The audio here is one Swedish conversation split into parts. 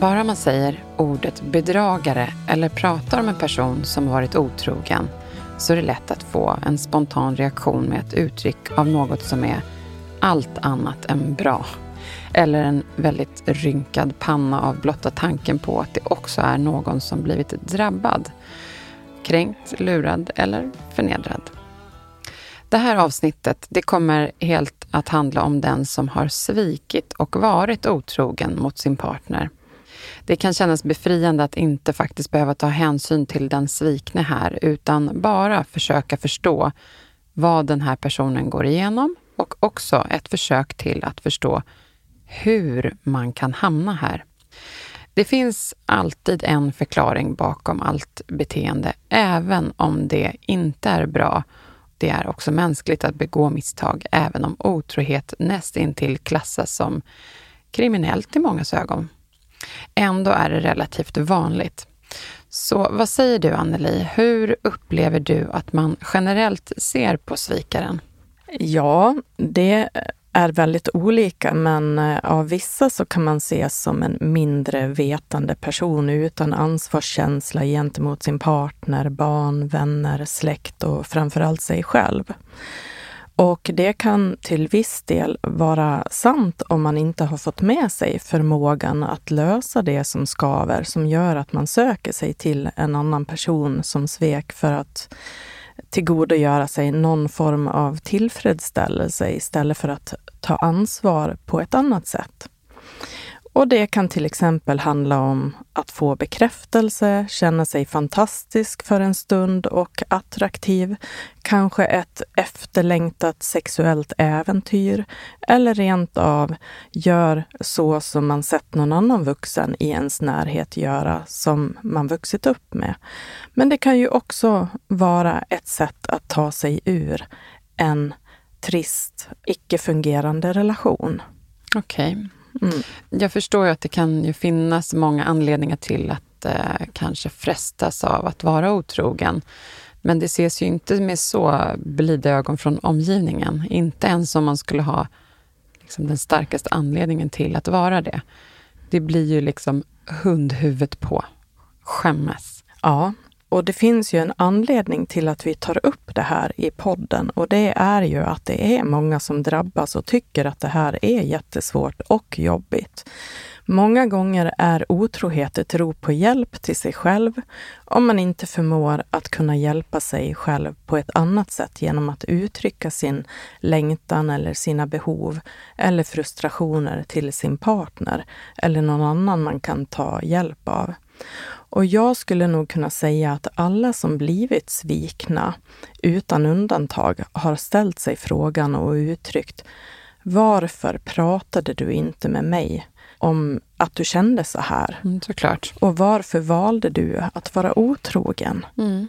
Bara man säger ordet bedragare eller pratar om en person som varit otrogen så är det lätt att få en spontan reaktion med ett uttryck av något som är allt annat än bra. Eller en väldigt rynkad panna av blotta tanken på att det också är någon som blivit drabbad, kränkt, lurad eller förnedrad. Det här avsnittet det kommer helt att handla om den som har svikit och varit otrogen mot sin partner. Det kan kännas befriande att inte faktiskt behöva ta hänsyn till den svikne här, utan bara försöka förstå vad den här personen går igenom och också ett försök till att förstå hur man kan hamna här. Det finns alltid en förklaring bakom allt beteende, även om det inte är bra. Det är också mänskligt att begå misstag, även om otrohet nästintill klassas som kriminellt i mångas ögon. Ändå är det relativt vanligt. Så vad säger du Anneli, hur upplever du att man generellt ser på svikaren? Ja, det är väldigt olika, men eh, av vissa så kan man ses som en mindre vetande person utan ansvarskänsla gentemot sin partner, barn, vänner, släkt och framförallt sig själv. Och det kan till viss del vara sant om man inte har fått med sig förmågan att lösa det som skaver, som gör att man söker sig till en annan person som svek för att tillgodogöra sig någon form av tillfredsställelse istället för att ta ansvar på ett annat sätt. Och det kan till exempel handla om att få bekräftelse, känna sig fantastisk för en stund och attraktiv, kanske ett efterlängtat sexuellt äventyr eller rent av gör så som man sett någon annan vuxen i ens närhet göra som man vuxit upp med. Men det kan ju också vara ett sätt att ta sig ur en trist, icke-fungerande relation. Okej. Okay. Mm. Jag förstår ju att det kan ju finnas många anledningar till att eh, kanske frestas av att vara otrogen. Men det ses ju inte med så blida ögon från omgivningen. Inte ens om man skulle ha liksom, den starkaste anledningen till att vara det. Det blir ju liksom hundhuvudet på. Skämmes. Ja, och det finns ju en anledning till att vi tar upp det här i podden och det är ju att det är många som drabbas och tycker att det här är jättesvårt och jobbigt. Många gånger är otrohet ett rop på hjälp till sig själv om man inte förmår att kunna hjälpa sig själv på ett annat sätt genom att uttrycka sin längtan eller sina behov eller frustrationer till sin partner eller någon annan man kan ta hjälp av. Och jag skulle nog kunna säga att alla som blivit svikna, utan undantag, har ställt sig frågan och uttryckt varför pratade du inte med mig om att du kände så här? Mm, såklart. Och varför valde du att vara otrogen? Mm.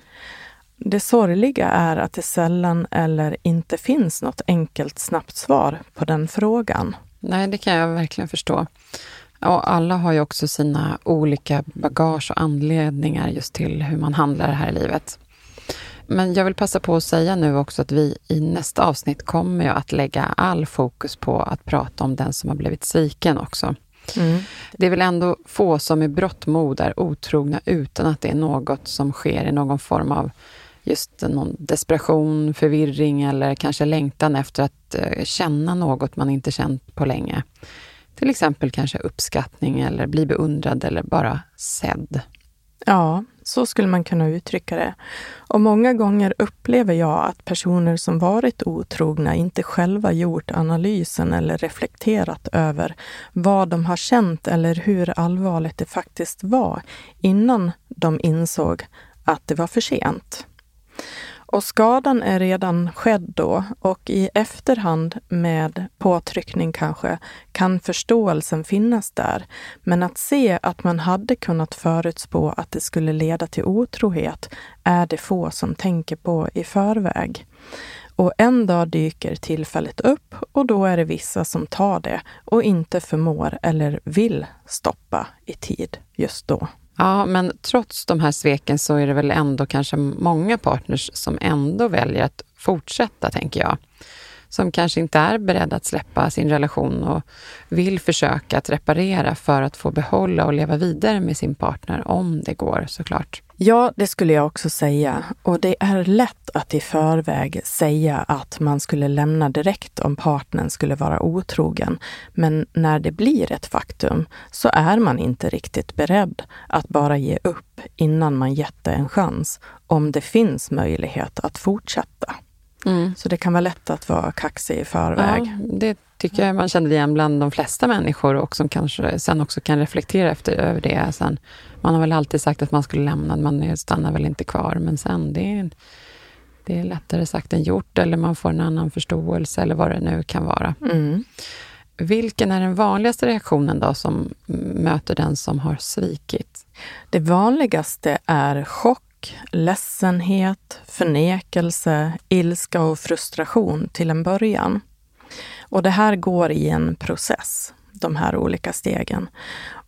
Det sorgliga är att det sällan eller inte finns något enkelt snabbt svar på den frågan. Nej, det kan jag verkligen förstå. Och alla har ju också sina olika bagage och anledningar just till hur man handlar här i livet. Men jag vill passa på att säga nu också att vi i nästa avsnitt kommer ju att lägga all fokus på att prata om den som har blivit sviken också. Mm. Det är väl ändå få som i brottmod är otrogna utan att det är något som sker i någon form av just någon desperation, förvirring eller kanske längtan efter att eh, känna något man inte känt på länge. Till exempel kanske uppskattning eller bli beundrad eller bara sedd. Ja, så skulle man kunna uttrycka det. Och många gånger upplever jag att personer som varit otrogna inte själva gjort analysen eller reflekterat över vad de har känt eller hur allvarligt det faktiskt var innan de insåg att det var för sent. Och skadan är redan skedd då och i efterhand med påtryckning kanske kan förståelsen finnas där. Men att se att man hade kunnat förutspå att det skulle leda till otrohet är det få som tänker på i förväg. Och en dag dyker tillfället upp och då är det vissa som tar det och inte förmår eller vill stoppa i tid just då. Ja, men trots de här sveken så är det väl ändå kanske många partners som ändå väljer att fortsätta, tänker jag. Som kanske inte är beredd att släppa sin relation och vill försöka att reparera för att få behålla och leva vidare med sin partner, om det går såklart. Ja, det skulle jag också säga. Och det är lätt att i förväg säga att man skulle lämna direkt om partnern skulle vara otrogen. Men när det blir ett faktum så är man inte riktigt beredd att bara ge upp innan man gett det en chans, om det finns möjlighet att fortsätta. Mm. Så det kan vara lätt att vara kaxig i förväg. Ja, det tycker jag man känner igen bland de flesta människor och som kanske sen också kan reflektera efter, över det. Sen, man har väl alltid sagt att man skulle lämna, man stannar väl inte kvar, men sen det är, det är lättare sagt än gjort eller man får en annan förståelse eller vad det nu kan vara. Mm. Vilken är den vanligaste reaktionen då som möter den som har svikit? Det vanligaste är chock, ledsenhet, förnekelse, ilska och frustration till en början. Och det här går i en process, de här olika stegen.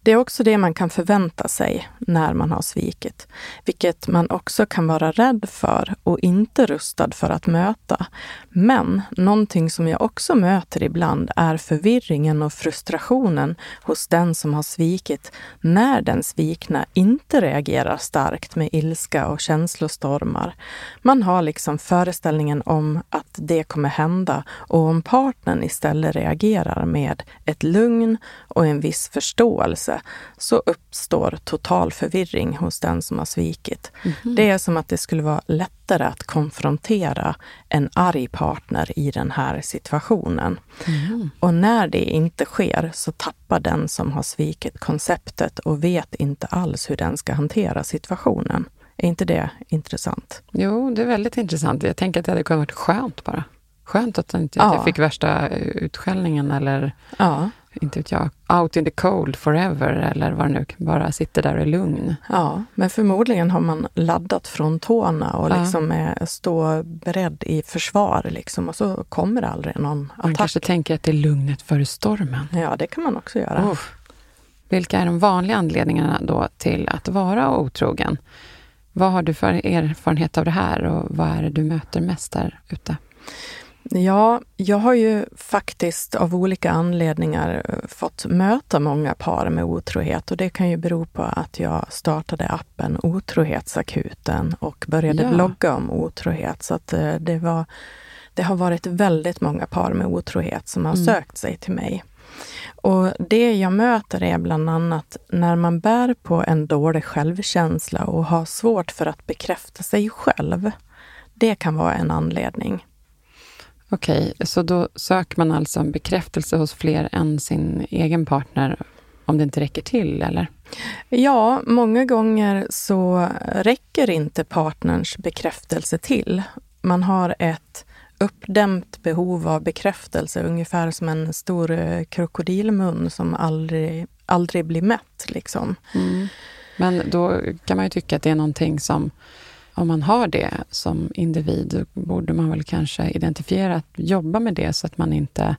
Det är också det man kan förvänta sig när man har svikit, vilket man också kan vara rädd för och inte rustad för att möta. Men någonting som jag också möter ibland är förvirringen och frustrationen hos den som har svikit när den svikna inte reagerar starkt med ilska och känslostormar. Man har liksom föreställningen om att det kommer hända och om partnern istället reagerar med ett lugn och en viss förståelse förståelse så uppstår total förvirring hos den som har svikit. Mm. Det är som att det skulle vara lättare att konfrontera en arg partner i den här situationen. Mm. Och när det inte sker så tappar den som har svikit konceptet och vet inte alls hur den ska hantera situationen. Är inte det intressant? Jo, det är väldigt intressant. Jag tänker att det hade kunnat vara skönt bara. Skönt att, inte, ja. jag fick värsta utskällningen eller ja inte vet jag, out in the cold forever eller vad det nu bara sitter där och är lugn. Ja, men förmodligen har man laddat från tårna och ja. liksom är, står beredd i försvar liksom och så kommer det aldrig någon attack. Man kanske tänker att det är lugnet före stormen. Ja, det kan man också göra. Oh. Vilka är de vanliga anledningarna då till att vara otrogen? Vad har du för erfarenhet av det här och vad är det du möter mest där ute? Ja, jag har ju faktiskt av olika anledningar eh, fått möta många par med otrohet och det kan ju bero på att jag startade appen Otrohetsakuten och började ja. blogga om otrohet. Så att eh, det, var, det har varit väldigt många par med otrohet som har mm. sökt sig till mig. Och det jag möter är bland annat när man bär på en dålig självkänsla och har svårt för att bekräfta sig själv. Det kan vara en anledning. Okej, så då söker man alltså en bekräftelse hos fler än sin egen partner om det inte räcker till, eller? Ja, många gånger så räcker inte partnerns bekräftelse till. Man har ett uppdämt behov av bekräftelse, ungefär som en stor eh, krokodilmun som aldrig, aldrig blir mätt. Liksom. Mm. Men då kan man ju tycka att det är någonting som om man har det som individ, borde man väl kanske identifiera att jobba med det så att man inte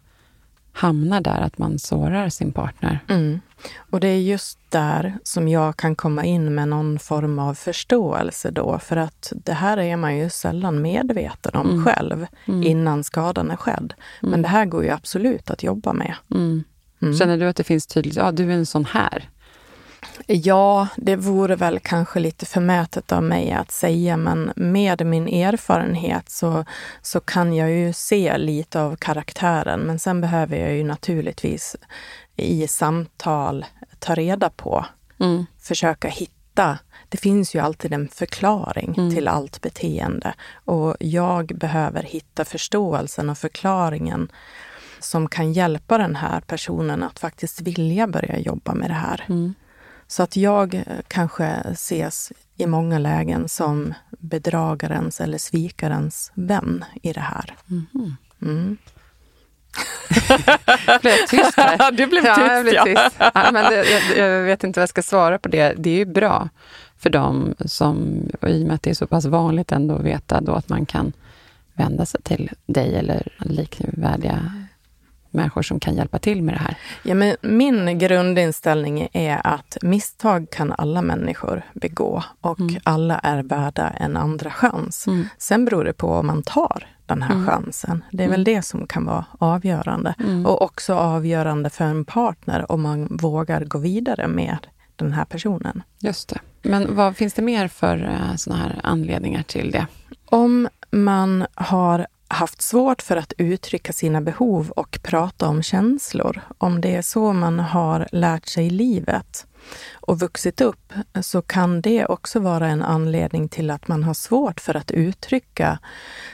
hamnar där, att man sårar sin partner. Mm. Och det är just där som jag kan komma in med någon form av förståelse då, för att det här är man ju sällan medveten om mm. själv mm. innan skadan är skedd. Men mm. det här går ju absolut att jobba med. Mm. Mm. Känner du att det finns tydligt, ja du är en sån här? Ja, det vore väl kanske lite förmätet av mig att säga, men med min erfarenhet så, så kan jag ju se lite av karaktären. Men sen behöver jag ju naturligtvis i samtal ta reda på, mm. försöka hitta det finns ju alltid en förklaring mm. till allt beteende och jag behöver hitta förståelsen och förklaringen som kan hjälpa den här personen att faktiskt vilja börja jobba med det här. Mm. Så att jag eh, kanske ses i många lägen som bedragarens eller svikarens vän i det här. Mm. Mm. blev tyst här. Du blev tyst, ja. Jag, blev tyst. Ja, men det, jag, jag, vet inte vad jag ska svara på det. Det är ju bra för dem som, i och med att det är så pass vanligt ändå att veta då att man kan vända sig till dig eller likvärdiga människor som kan hjälpa till med det här? Ja, men min grundinställning är att misstag kan alla människor begå och mm. alla är värda en andra chans. Mm. Sen beror det på om man tar den här mm. chansen. Det är väl mm. det som kan vara avgörande. Mm. Och också avgörande för en partner om man vågar gå vidare med den här personen. Just det. Men vad finns det mer för uh, såna här anledningar till det? Om man har haft svårt för att uttrycka sina behov och prata om känslor, om det är så man har lärt sig livet och vuxit upp, så kan det också vara en anledning till att man har svårt för att uttrycka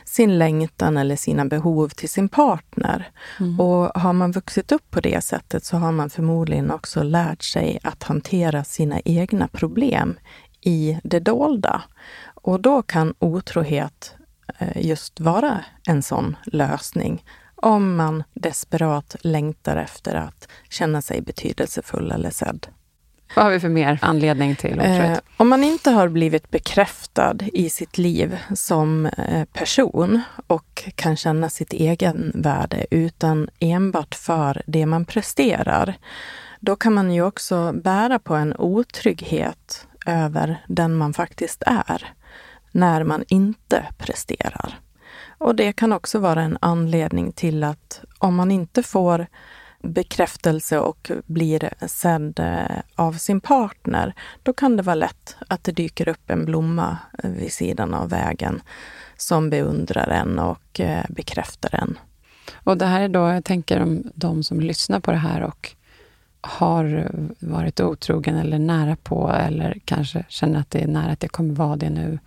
sin längtan eller sina behov till sin partner. Mm. Och har man vuxit upp på det sättet så har man förmodligen också lärt sig att hantera sina egna problem i det dolda. Och då kan otrohet just vara en sån lösning om man desperat längtar efter att känna sig betydelsefull eller sedd. Vad har vi för mer anledning till eh, Om man inte har blivit bekräftad i sitt liv som eh, person och kan känna sitt egen värde utan enbart för det man presterar, då kan man ju också bära på en otrygghet över den man faktiskt är när man inte presterar. Och det kan också vara en anledning till att om man inte får bekräftelse och blir sedd eh, av sin partner, då kan det vara lätt att det dyker upp en blomma eh, vid sidan av vägen som beundrar en och eh, bekräftar en. Och det här är då, jag tänker om de som lyssnar på det här och har varit otrogen eller nära på eller kanske känner att det är nära att det kommer vara det nu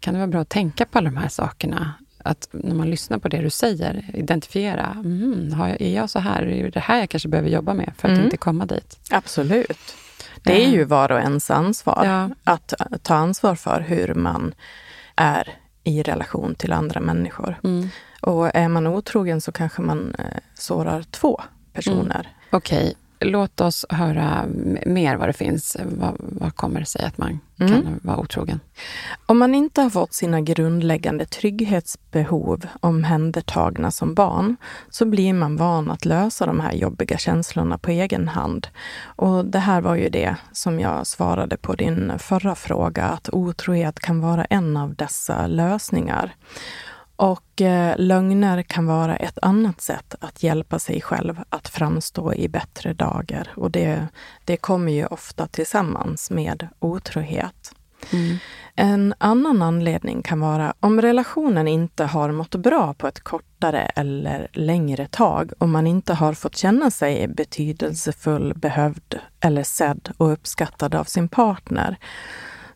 kan det vara bra att tänka på alla de här sakerna. Att när man lyssnar på det du säger, identifiera. Mm, har jag, är jag så här? Är det här jag kanske behöver jobba med för att mm. inte komma dit? Absolut. Det är ju var och ens ansvar ja. att ta ansvar för hur man är i relation till andra människor. Mm. Och är man otrogen så kanske man eh, sårar två personer. Mm. Okej, låt oss höra mer vad det finns. Vad, vad kommer det sig att man mm. kan vara otrogen? Om man inte har fått sina grundläggande trygghetsbehov omhändertagna som barn, så blir man van att lösa de här jobbiga känslorna på egen hand. Och det här var ju det som jag svarade på din förra fråga, att otrohet kan vara en av dessa lösningar. Och eh, lögner kan vara ett annat sätt att hjälpa sig själv att framstå i bättre dagar. Och det, det kommer ju ofta tillsammans med otrohet. Mm. En annan anledning kan vara om relationen inte har mått bra på ett kortare eller längre tag, om man inte har fått känna sig betydelsefull, behövd eller sedd och uppskattad av sin partner,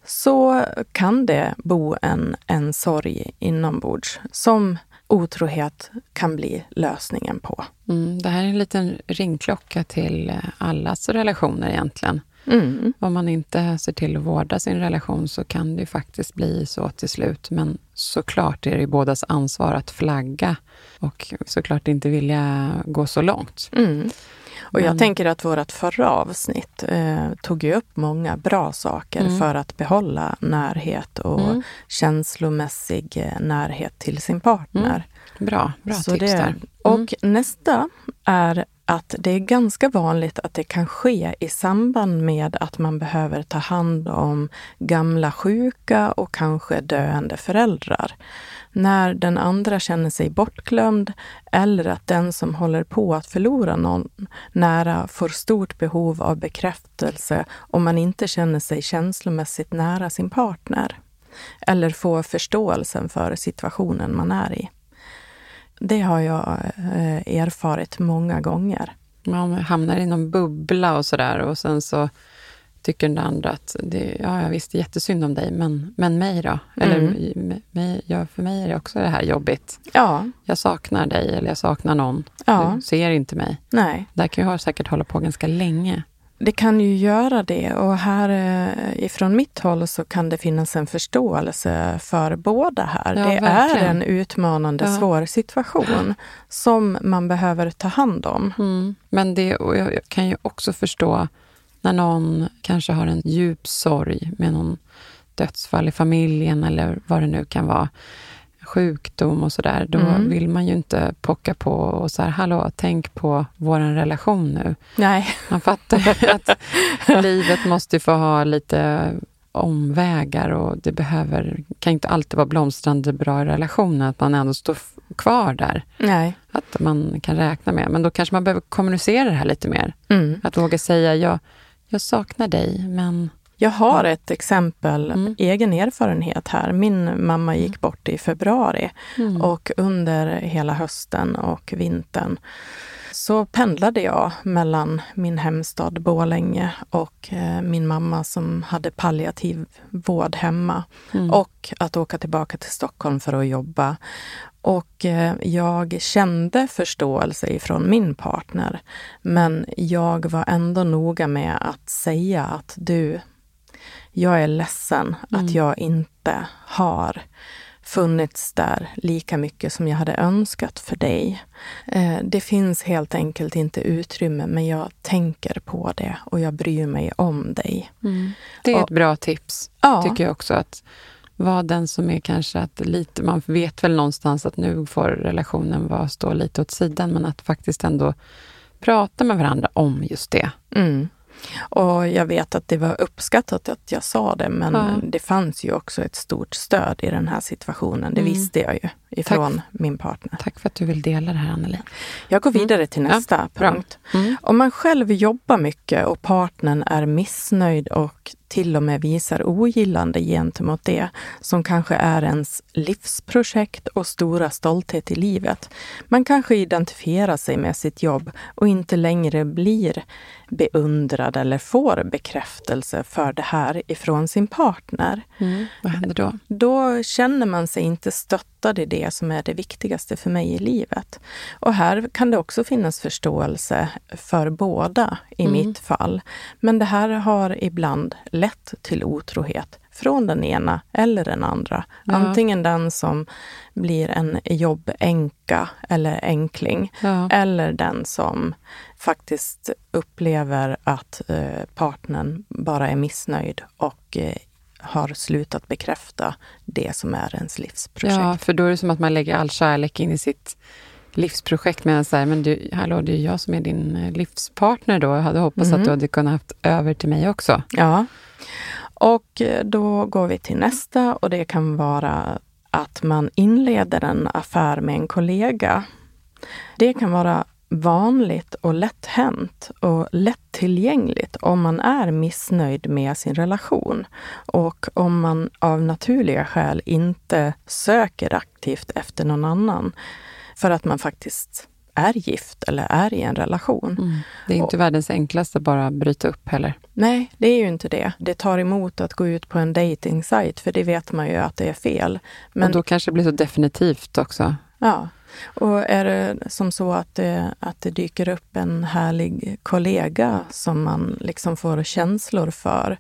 så kan det bo en, en sorg inombords som otrohet kan bli lösningen på. Mm, det här är en liten ringklocka till allas relationer egentligen. Mm. Om man inte ser till att vårda sin relation så kan det faktiskt bli så till slut. Men såklart är det ju bådas ansvar att flagga och såklart inte vilja gå så långt. Mm. Och jag tänker att vårt förra avsnitt eh, tog ju upp många bra saker mm. för att behålla närhet och mm. känslomässig eh, närhet till sin partner. Mm. Bra, bra Så tips det, där. Och mm. nästa är att det är ganska vanligt att det kan ske i samband med att man behöver ta hand om gamla sjuka och kanske döende föräldrar. När den andra känner sig bortglömd eller att den som håller på att förlora någon nära får stort behov av bekräftelse om man inte känner sig känslomässigt nära sin partner eller får förståelsen för situationen man är i. Det har jag eh, erfarit många gånger. Man hamnar i någon bubbla och sådär och sen så tycker den andra att det, ja, jag visste jättesynd om dig, men, men mig då? Eller Mm. mig, ja, för mig är det också det här jobbigt. Ja, Jag saknar dig eller jag saknar någon. Ja. Du ser inte mig. nej. Där kan jag säkert hålla på ganska länge. Det kan ju göra det och här eh, ifrån mitt håll så kan det finnas en förståelse för båda här. Ja, det verkligen. är en utmanande, Ja. svår situation som man behöver ta hand om. Mm. Men det, och jag kan ju också förstå när någon kanske har en djup sorg med någon dödsfall i familjen eller vad det nu kan vara, sjukdom och sådär, då Mm. vill man ju inte pocka på och så här, hallå, tänk på vår relation nu. Nej, Man fattar ju att livet måste ju få ha lite omvägar och det behöver, kan inte alltid vara blomstrande bra i relationen, att man ändå står kvar där. nej. Att man kan räkna med. Men då kanske man behöver kommunicera det här lite mer. Mm. Att våga säga, jag, jag saknar dig, men... Jag har ett exempel, Mm. egen erfarenhet här. Min mamma gick bort i februari Mm. och under hela hösten och vintern så pendlade jag mellan min hemstad Borlänge och eh, min mamma som hade palliativ vård hemma Mm. och att åka tillbaka till Stockholm för att jobba. Och eh, jag kände förståelse ifrån min partner, men jag var ändå noga med att säga att du, jag är ledsen Mm. att jag inte har funnits där lika mycket som jag hade önskat för dig. Eh, det finns helt enkelt inte utrymme, men jag tänker på det och jag bryr mig om dig. Mm. Det är Och- ett bra tips, Ja, tycker jag också. Att vara den som är kanske att lite, man vet väl någonstans att nu får relationen vara, stå lite åt sidan, men att faktiskt ändå prata med varandra om just det. Mm. Och jag vet att det var uppskattat att jag sa det, men Ja. det fanns ju också ett stort stöd i den här situationen. Det Mm. visste jag ju ifrån min partner. Tack för att du vill dela det här, Anneli. Jag går vidare till Ja, nästa bra. punkt. Mm. Om man själv jobbar mycket och partnern är missnöjd och till och med visar ogillande gentemot det som kanske är ens livsprojekt och stora stolthet i livet. Man kanske identifierar sig med sitt jobb och inte längre blir beundrad eller får bekräftelse för det här ifrån sin partner. Mm. Vad händer då? Då känner man sig inte stöttad i det som är det viktigaste för mig i livet. Och här kan det också finnas förståelse för båda i Mm. mitt fall. Men det här har ibland lett till otrohet från den ena eller den andra. Ja. Antingen den som blir en jobbänka eller enkling Ja. eller den som faktiskt upplever att eh, partnern bara är missnöjd och eh, har slutat bekräfta det som är ens livsprojekt. Ja, för då är det som att man lägger all kärlek in i sitt livsprojekt. Men så här, men du, hallå, det är jag som är din eh, livspartner då. Jag hade hoppats Mm. att du hade kunnat haft över till mig också. Ja. Och eh, då går vi till nästa och det kan vara att man inleder en affär med en kollega. Det kan vara vanligt och lätt hänt och lättillgängligt om man är missnöjd med sin relation och om man av naturliga skäl inte söker aktivt efter någon annan för att man faktiskt är gift eller är i en relation. Mm. Det är inte världens enklaste att bara bryta upp heller. Nej, det är ju inte det. Det tar emot att gå ut på en dating för det vet man ju att det är fel. Men Och då kanske det blir så definitivt också. Ja. Och är det som så att det, att det dyker upp en härlig kollega som man liksom får känslor för,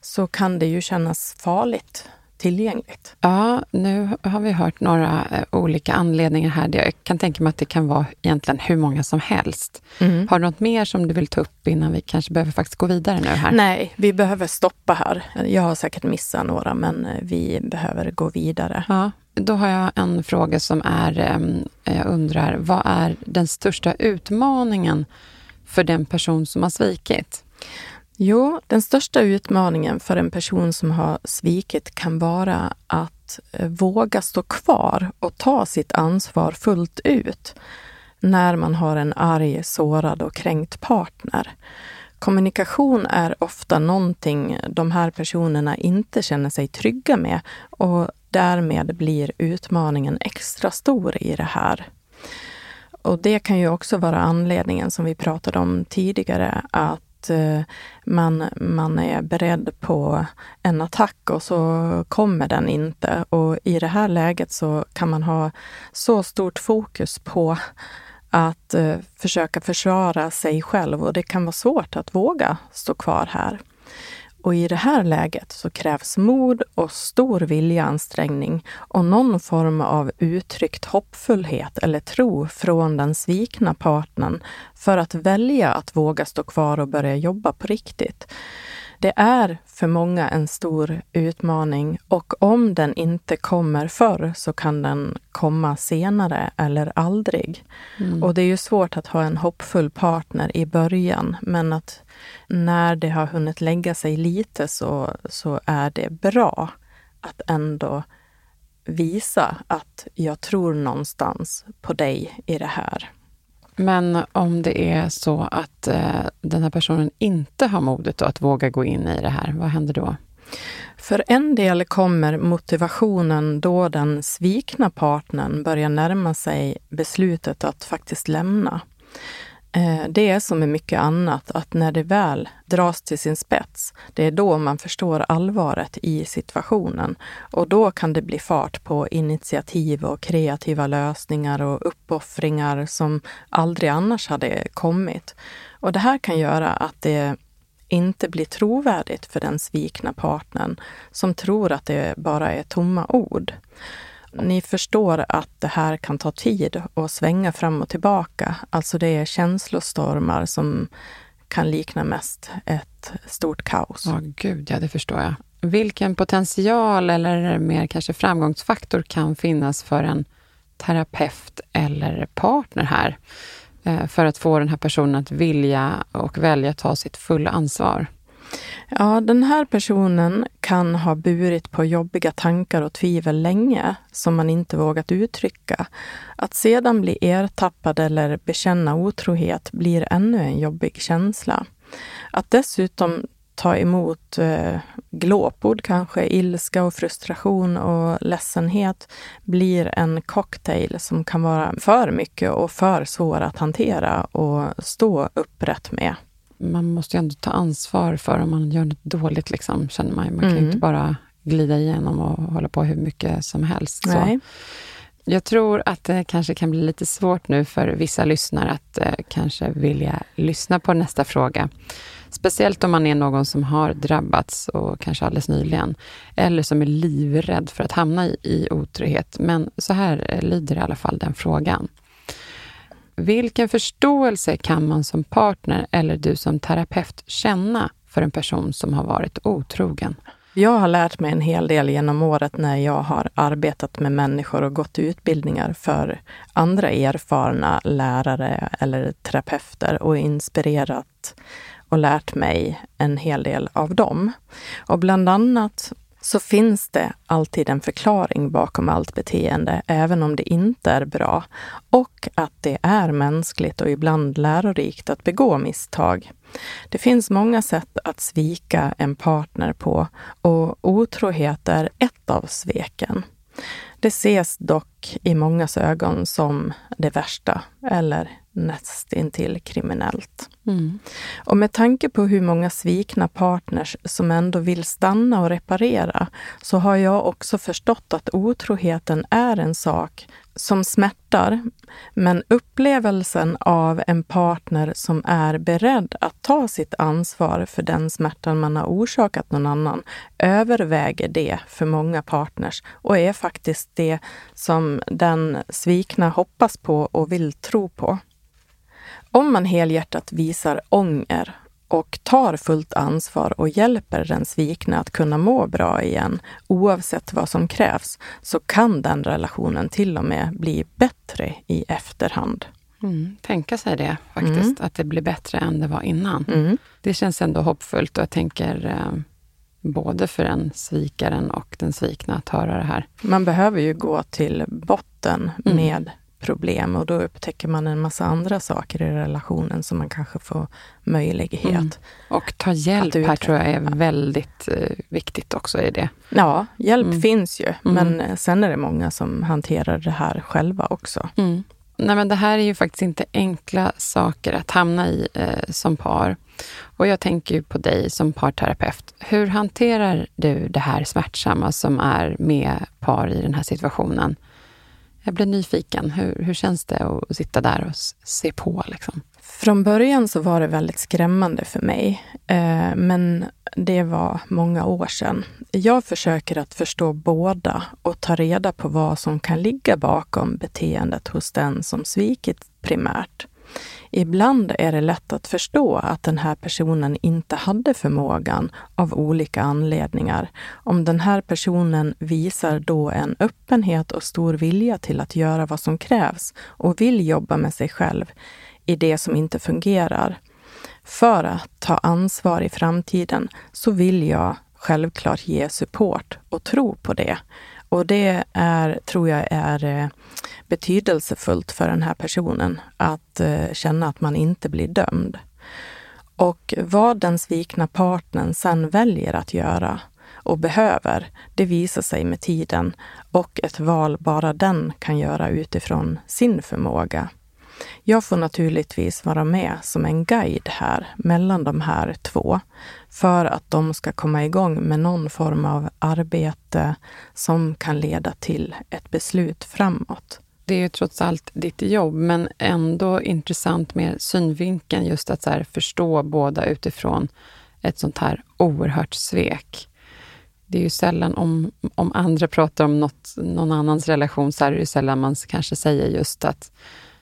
så kan det ju kännas farligt tillgängligt. Ja, nu har vi hört några eh, olika anledningar här. Jag kan tänka mig att det kan vara egentligen hur många som helst. Har du något mer som du vill ta upp innan vi kanske behöver faktiskt gå vidare nu här? Nej, vi behöver stoppa här. Jag har säkert missat några, men vi behöver gå vidare. Ja, då har jag en fråga som är, jag undrar, vad är den största utmaningen för den person som har svikit? Jo, den största utmaningen för en person som har svikit kan vara att eh, våga stå kvar och ta sitt ansvar fullt ut när man har en arg, sårad och kränkt partner. Kommunikation är ofta någonting de här personerna inte känner sig trygga med och därmed blir utmaningen extra stor i det här. Och det kan ju också vara anledningen som vi pratade om tidigare, att eh, man, man är beredd på en attack och så kommer den inte. Och i det här läget så kan man ha så stort fokus på att eh, försöka försvara sig själv och det kan vara svårt att våga stå kvar här. Och i det här läget så krävs mod och stor viljeansträngning och någon form av uttryckt hoppfullhet eller tro från den svikna partnern för att välja att våga stå kvar och börja jobba på riktigt. Det är för många en stor utmaning och om den inte kommer förr så kan den komma senare eller aldrig. Mm. Och det är ju svårt att ha en hoppfull partner i början, men att när det har hunnit lägga sig lite så, så är det bra att ändå visa att jag tror någonstans på dig i det här. Men om det är så att eh, den här personen inte har modet att våga gå in i det här, vad händer då? För en del kommer motivationen då den svikna partnern börjar närma sig beslutet att faktiskt lämna. Eh, det är som med mycket annat, att när det väl dras till sin spets, det är då man förstår allvaret i situationen. Och då kan det bli fart på initiativ och kreativa lösningar och uppoffringar som aldrig annars hade kommit. Och det här kan göra att det inte blir trovärdigt för den svikna partnern som tror att det bara är tomma ord. Ni förstår att det här kan ta tid och svänga fram och tillbaka. Alltså det är känslostormar som kan likna mest ett stort kaos. Ja, gud ja, det förstår jag. Vilken potential eller mer kanske framgångsfaktor kan finnas för en terapeut eller partner här eh, för att få den här personen att vilja och välja ta sitt fulla ansvar? Ja, den här personen kan ha burit på jobbiga tankar och tvivel länge som man inte vågat uttrycka. Att sedan bli ertappad eller bekänna otrohet blir ännu en jobbig känsla. Att dessutom ta emot eh, glåpord kanske, ilska och frustration och ledsenhet blir en cocktail som kan vara för mycket och för svår att hantera och stå upprätt med man måste ju ändå ta ansvar för om man gör något dåligt, liksom, känner man. Man kan mm. ju inte bara glida igenom och hålla på hur mycket som helst. Så. Jag tror att det kanske kan bli lite svårt nu för vissa lyssnare att eh, kanske vilja lyssna på nästa fråga. Speciellt om man är någon som har drabbats och kanske alldeles nyligen. Eller som är livrädd för att hamna i, i otrohet. Men så här lyder i alla fall den frågan. Vilken förståelse kan man som partner eller du som terapeut känna för en person som har varit otrogen? Jag har lärt mig en hel del genom året när jag har arbetat med människor och gått utbildningar för andra erfarna lärare eller terapeuter och inspirerat och lärt mig en hel del av dem. Och bland annat så finns det alltid en förklaring bakom allt beteende, även om det inte är bra. Och att det är mänskligt och ibland lärorikt att begå misstag. Det finns många sätt att svika en partner på och otrohet är ett av sveken. Det ses dock i mångas ögon som det värsta eller nästintill kriminellt. Mm. Och med tanke på hur många svikna partners som ändå vill stanna och reparera så har jag också förstått att otroheten är en sak som smärtar. Men upplevelsen av en partner som är beredd att ta sitt ansvar för den smärtan man har orsakat någon annan överväger det för många partners och är faktiskt det som den svikna hoppas på och vill tro på. Om man helhjärtat visar ånger och tar fullt ansvar och hjälper den svikna att kunna må bra igen, oavsett vad som krävs, så kan den relationen till och med bli bättre i efterhand. Mm, tänka sig det faktiskt, mm. att det blir bättre än det var innan. Mm. Det känns ändå hoppfullt och jag tänker eh, både för den svikaren och den svikna att höra det här. Man behöver ju gå till botten mm. med problem och då upptäcker man en massa andra saker i relationen som man kanske får möjlighet mm. Och ta hjälp här tror jag är väldigt eh, viktigt också i det. Ja, hjälp mm. finns ju, mm. men eh, sen är det många som hanterar det här själva också. Mm. Nej, men det här är ju faktiskt inte enkla saker att hamna i eh, som par. Och jag tänker ju på dig som parterapeut. Hur hanterar du det här smärtsamma som är med par i den här situationen? Jag blir nyfiken. Hur, hur känns det att sitta där och se på? Liksom? Från början så var det väldigt skrämmande för mig, eh, men det var många år sedan. Jag försöker att förstå båda och ta reda på vad som kan ligga bakom beteendet hos den som svikit primärt. Ibland är det lätt att förstå att den här personen inte hade förmågan av olika anledningar. Om den här personen visar då en öppenhet och stor vilja till att göra vad som krävs och vill jobba med sig själv i det som inte fungerar. För att ta ansvar i framtiden så vill jag självklart ge support och tro på det. Och det är, tror jag är eh, betydelsefullt för den här personen att eh, känna att man inte blir dömd. Och vad den svikna partnern sen väljer att göra och behöver, det visar sig med tiden och ett val bara den kan göra utifrån sin förmåga. Jag får naturligtvis vara med som en guide här mellan de här två för att de ska komma igång med någon form av arbete som kan leda till ett beslut framåt. Det är ju trots allt ditt jobb, men ändå intressant med synvinkeln just att så förstå båda utifrån ett sånt här oerhört svek. Det är ju sällan om, om andra pratar om något, någon annans relation så är det ju sällan man kanske säger just att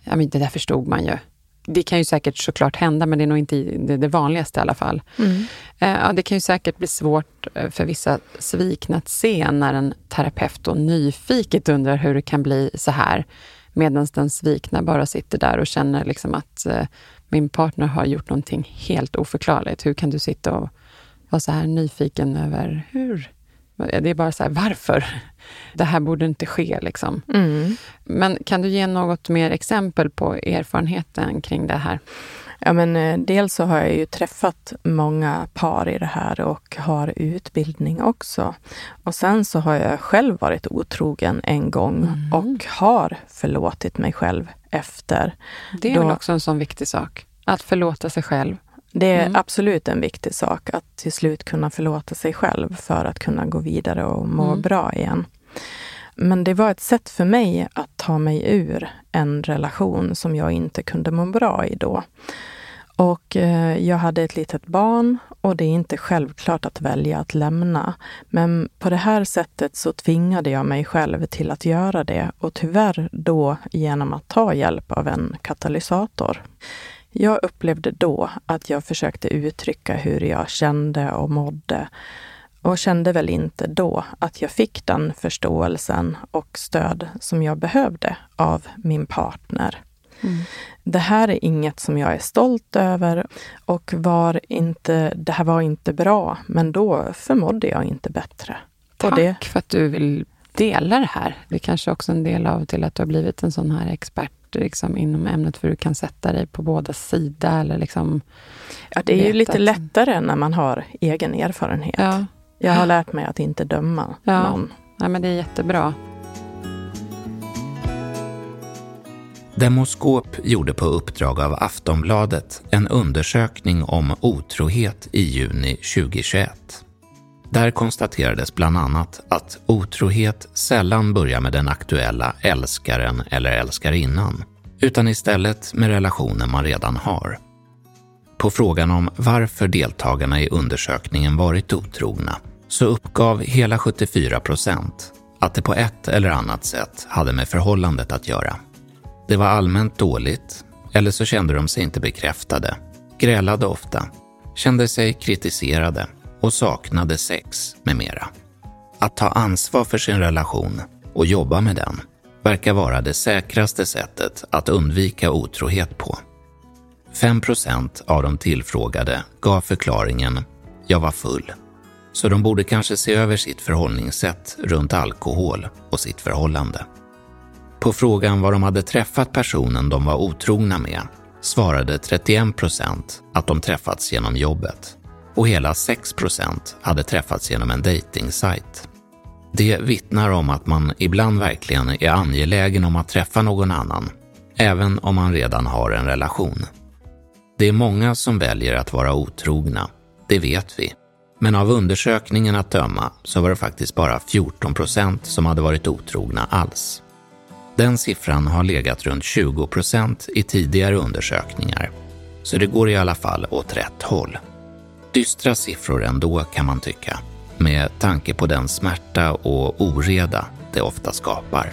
ja, men det där förstod man ju. Det kan ju säkert såklart hända, men det är nog inte det, det vanligaste i alla fall. Mm. Eh, ja, det kan ju säkert bli svårt eh, för vissa svikna att se när en terapeut då nyfiket undrar hur det kan bli så här, medan den svikna bara sitter där och känner liksom att eh, min partner har gjort någonting helt oförklarligt. Hur kan du sitta och vara så här nyfiken över hur? Det är bara så här, varför? Det här borde inte ske. Liksom. Mm. Men kan du ge något mer exempel på erfarenheten kring det här? Ja, men eh, dels så har jag ju träffat många par i det här och har utbildning också. Och sen så har jag själv varit otrogen en gång mm. och har förlåtit mig själv efter. Det är då, väl också en sån viktig sak? Att förlåta sig själv? Det är mm. absolut en viktig sak att till slut kunna förlåta sig själv för att kunna gå vidare och må mm. bra igen. Men det var ett sätt för mig att ta mig ur en relation som jag inte kunde må bra i då. Och eh, jag hade ett litet barn och det är inte självklart att välja att lämna. Men på det här sättet så tvingade jag mig själv till att göra det och tyvärr då genom att ta hjälp av en katalysator. Jag upplevde då att jag försökte uttrycka hur jag kände och mådde och kände väl inte då att jag fick den förståelsen och stöd som jag behövde av min partner. Mm. Det här är inget som jag är stolt över och var inte, det här var inte bra, men då förmådde jag inte bättre. Tack det. för att du vill dela det här. Det är kanske också en del av till att du har blivit en sån här expert liksom, inom ämnet, för du kan sätta dig på båda sidor. Eller liksom ja, det är ju lite att... lättare när man har egen erfarenhet. Ja. Jag har lärt mig att inte döma ja. någon. Ja, men det är jättebra. Demoskop gjorde på uppdrag av Aftonbladet en undersökning om otrohet i juni 2021. Där konstaterades bland annat att otrohet sällan börjar med den aktuella älskaren eller älskarinnan, utan istället med relationen man redan har. På frågan om varför deltagarna i undersökningen varit otrogna så uppgav hela 74 procent att det på ett eller annat sätt hade med förhållandet att göra. Det var allmänt dåligt, eller så kände de sig inte bekräftade, grälade ofta kände sig kritiserade och saknade sex med mera. Att ta ansvar för sin relation och jobba med den verkar vara det säkraste sättet att undvika otrohet på. 5% av de tillfrågade gav förklaringen “jag var full”. Så de borde kanske se över sitt förhållningssätt runt alkohol och sitt förhållande. På frågan var de hade träffat personen de var otrogna med svarade 31 procent att de träffats genom jobbet och hela 6% hade träffats genom en dejtingsajt. Det vittnar om att man ibland verkligen är angelägen om att träffa någon annan, även om man redan har en relation. Det är många som väljer att vara otrogna, det vet vi. Men av undersökningen att döma så var det faktiskt bara 14 procent som hade varit otrogna alls. Den siffran har legat runt 20 procent i tidigare undersökningar, så det går i alla fall åt rätt håll. Dystra siffror ändå kan man tycka, med tanke på den smärta och oreda det ofta skapar.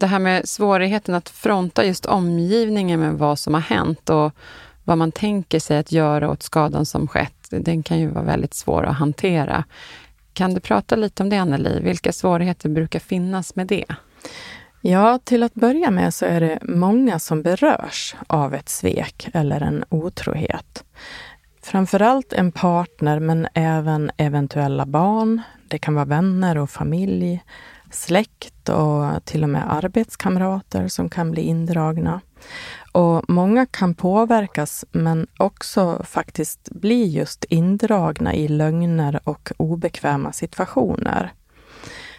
Det här med svårigheten att fronta just omgivningen med vad som har hänt och vad man tänker sig att göra åt skadan som skett, den kan ju vara väldigt svår att hantera. Kan du prata lite om det, Anneli? Vilka svårigheter brukar finnas med det? Ja, till att börja med så är det många som berörs av ett svek eller en otrohet. Framförallt en partner, men även eventuella barn. Det kan vara vänner och familj, släkt och till och med arbetskamrater som kan bli indragna. Och många kan påverkas men också faktiskt bli just indragna i lögner och obekväma situationer.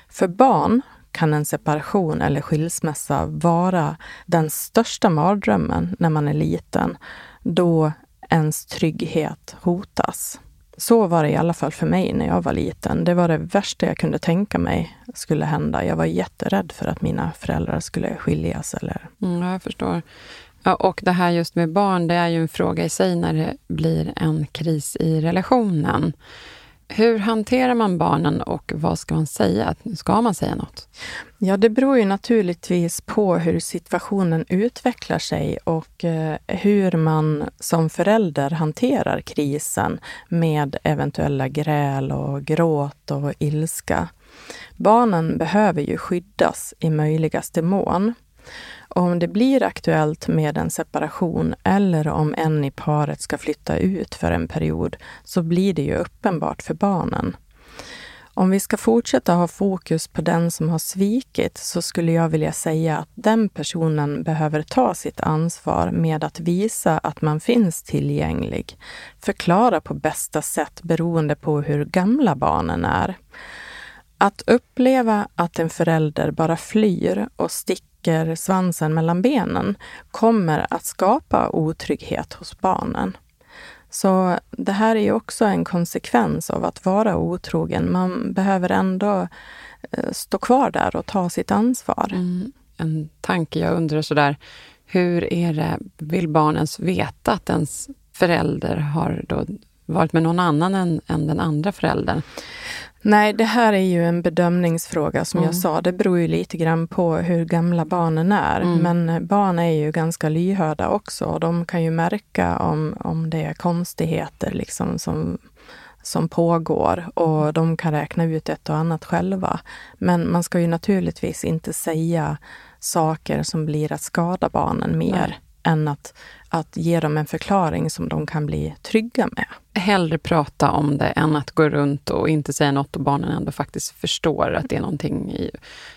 För barn kan en separation eller skilsmässa vara den största mardrömmen när man är liten, då ens trygghet hotas. Så var det i alla fall för mig när jag var liten. Det var det värsta jag kunde tänka mig skulle hända. Jag var jätterädd för att mina föräldrar skulle skiljas. Eller... Mm, jag förstår. Ja, och det här just med barn, det är ju en fråga i sig när det blir en kris i relationen. Hur hanterar man barnen och vad ska man säga? Ska man säga något? Ja, det beror ju naturligtvis på hur situationen utvecklar sig och eh, hur man som förälder hanterar krisen med eventuella gräl och gråt och ilska. Barnen behöver ju skyddas i möjligaste mån. Om det blir aktuellt med en separation eller om en i paret ska flytta ut för en period så blir det ju uppenbart för barnen. Om vi ska fortsätta ha fokus på den som har svikit så skulle jag vilja säga att den personen behöver ta sitt ansvar med att visa att man finns tillgänglig. Förklara på bästa sätt beroende på hur gamla barnen är. Att uppleva att en förälder bara flyr och sticker sträcker svansen mellan benen kommer att skapa otrygghet hos barnen. Så det här är ju också en konsekvens av att vara otrogen. Man behöver ändå eh, stå kvar där och ta sitt ansvar. Mm. En tanke jag undrar sådär, hur är det, vill barnens veta att ens förälder har då varit med någon annan än, än den andra föräldern. Nej, det här är ju en bedömningsfråga som Mm. jag sa. Det beror ju lite grann på hur gamla barnen är. Mm. Men eh, barn är ju ganska lyhörda också. och De kan ju märka om, om det är konstigheter liksom som, som pågår och de kan räkna ut ett och annat själva. Men man ska ju naturligtvis inte säga saker som blir att skada barnen mer Nej. än att, att ge dem en förklaring som de kan bli trygga med. Hellre prata om det än att gå runt och inte säga något och barnen ändå faktiskt förstår att det är någonting i...